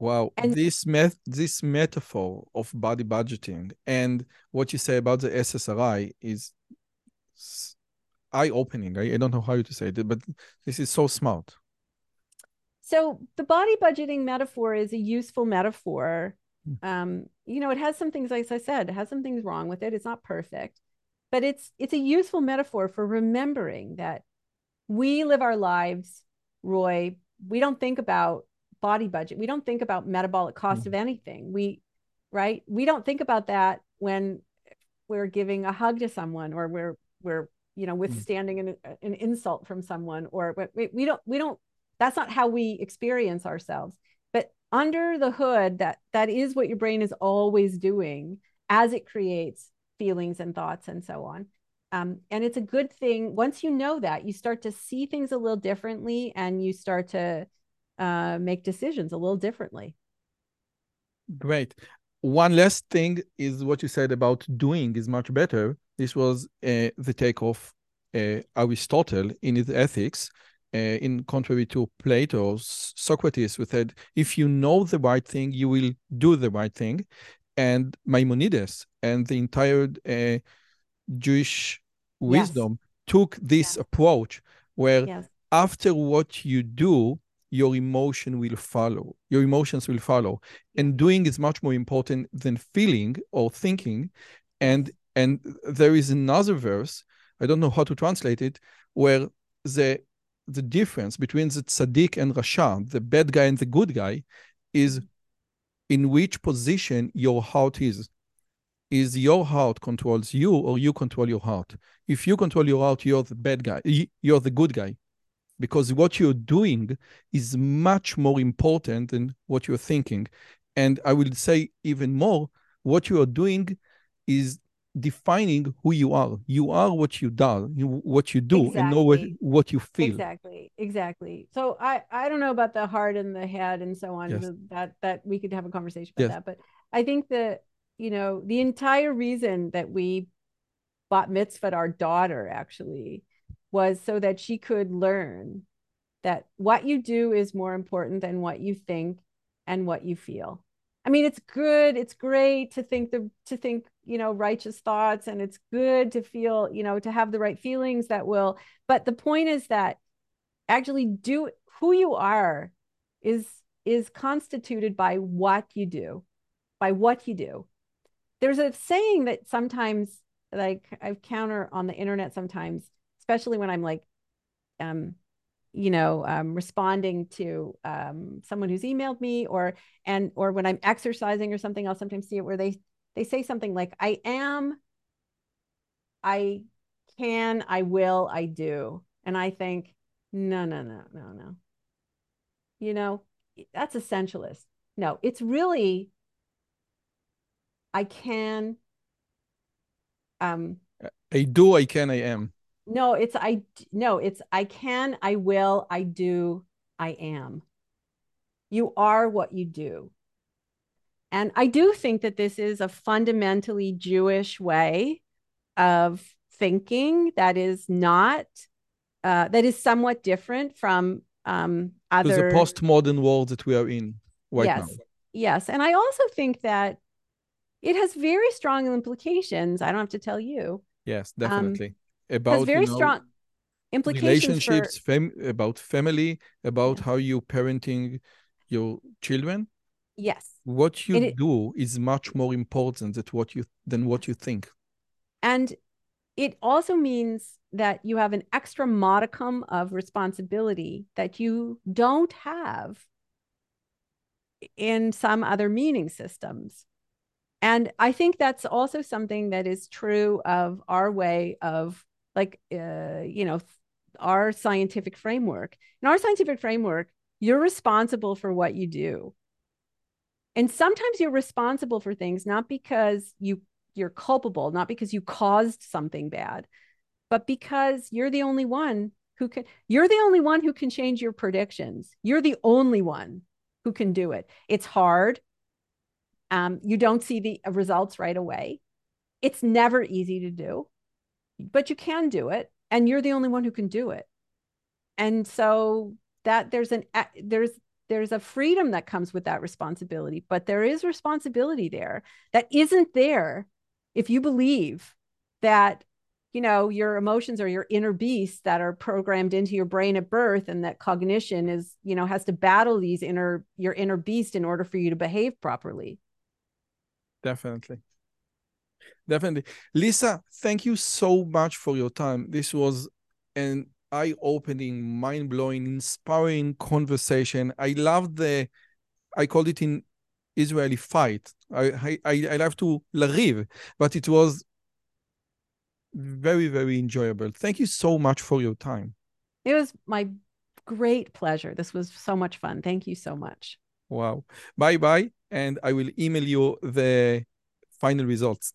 Wow, and this met this metaphor of body budgeting and what you say about the SSRI is eye-opening. I, I don't know how you to say it, but this is so smart. So the body budgeting metaphor is a useful metaphor. Um, you know, it has some things, as I said, it has some things wrong with it. It's not perfect, but it's it's a useful metaphor for remembering that we live our lives, Roy. We don't think about body budget. We don't think about metabolic cost mm-hmm. of anything. We, right? We don't think about that when we're giving a hug to someone or we're we're you know mm. withstanding an, an insult from someone or we, we don't we don't that's not how we experience ourselves but under the hood that that is what your brain is always doing as it creates feelings and thoughts and so on um, and it's a good thing once you know that you start to see things a little differently and you start to uh, make decisions a little differently. Great. One last thing is what you said about doing is much better. This was uh, the take of uh, Aristotle in his Ethics. Uh, in contrary to Plato, Socrates, who said, if you know the right thing, you will do the right thing. And Maimonides and the entire uh, Jewish wisdom yes. took this yes. approach where yes. after what you do, your emotion will follow. Your emotions will follow. And doing is much more important than feeling or thinking. And and there is another verse, I don't know how to translate it, where the the difference between the tzaddik and rasha, the bad guy and the good guy, is in which position your heart is. Is your heart controls you or you control your heart? If you control your heart, you're the bad guy. You're the good guy because what you're doing is much more important than what you're thinking. And I will say even more, what you are doing is defining who you are. You are what you do, you, what you do, exactly. and know what, what you feel. Exactly, exactly. So I I don't know about the heart and the head and so on. Yes. That that we could have a conversation about yes. that, but I think that you know the entire reason that we bat mitzvah our daughter actually was so that she could learn that what you do is more important than what you think and what you feel. I mean, it's good, it's great to think the to think, you know, righteous thoughts and it's good to feel, you know, to have the right feelings that will, but the point is that actually do who you are is is constituted by what you do, by what you do. There's a saying that sometimes like I've counter on the internet sometimes especially when I'm like, um, you know, um, responding to um, someone who's emailed me, or and or when I'm exercising or something, I'll sometimes see it where they they say something like, "I am, I can, I will, I do," and I think, no, no, no, no, no. You know, that's essentialist. No, it's really, I can. Um, I do, I can, I am. No, it's I no, it's I can, I will, I do, I am. You are what you do. And I do think that this is a fundamentally Jewish way of thinking that is not uh, that is somewhat different from um, other the postmodern world that we are in right yes. now. Yes, and I also think that it has very strong implications. I don't have to tell you. Yes, definitely. Um, about very you know, strong implications relationships, for fam- about family, about Yeah. how you parenting your children. yes. What you it- do is much more important than what you than what you think. And it also means that you have an extra modicum of responsibility that you don't have in some other meaning systems. And I think that's also something that is true of our way of, like, uh, you know, our scientific framework. In our scientific framework, you're responsible for what you do. And sometimes you're responsible for things not because you you're culpable, not because you caused something bad, but because you're the only one who can you're the only one who can change your predictions. You're the only one who can do it. It's hard. Um, you don't see the results right away. It's never easy to do, but you can do it, and you're the only one who can do it. And so that there's an there's there's a freedom that comes with that responsibility, but there is responsibility there that isn't there if you believe that you know your emotions are your inner beasts that are programmed into your brain at birth and that cognition is you know has to battle these inner your inner beast in order for you to behave properly Definitely. Definitely. Lisa, thank you so much for your time. This was an eye-opening, mind-blowing, inspiring conversation. I love the, I called it in Israeli fight. I, I, I love to lariv, but it was very, very enjoyable. Thank you so much for your time. it was my great pleasure this was so much fun thank you so much Wow. Bye bye. And I will email you the final results.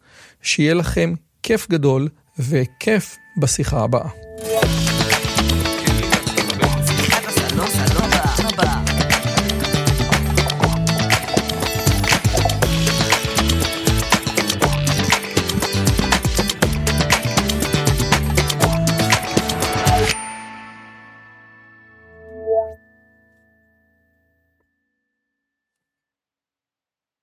שיהיה לכם כיף גדול וכיף בשיחה הבאה.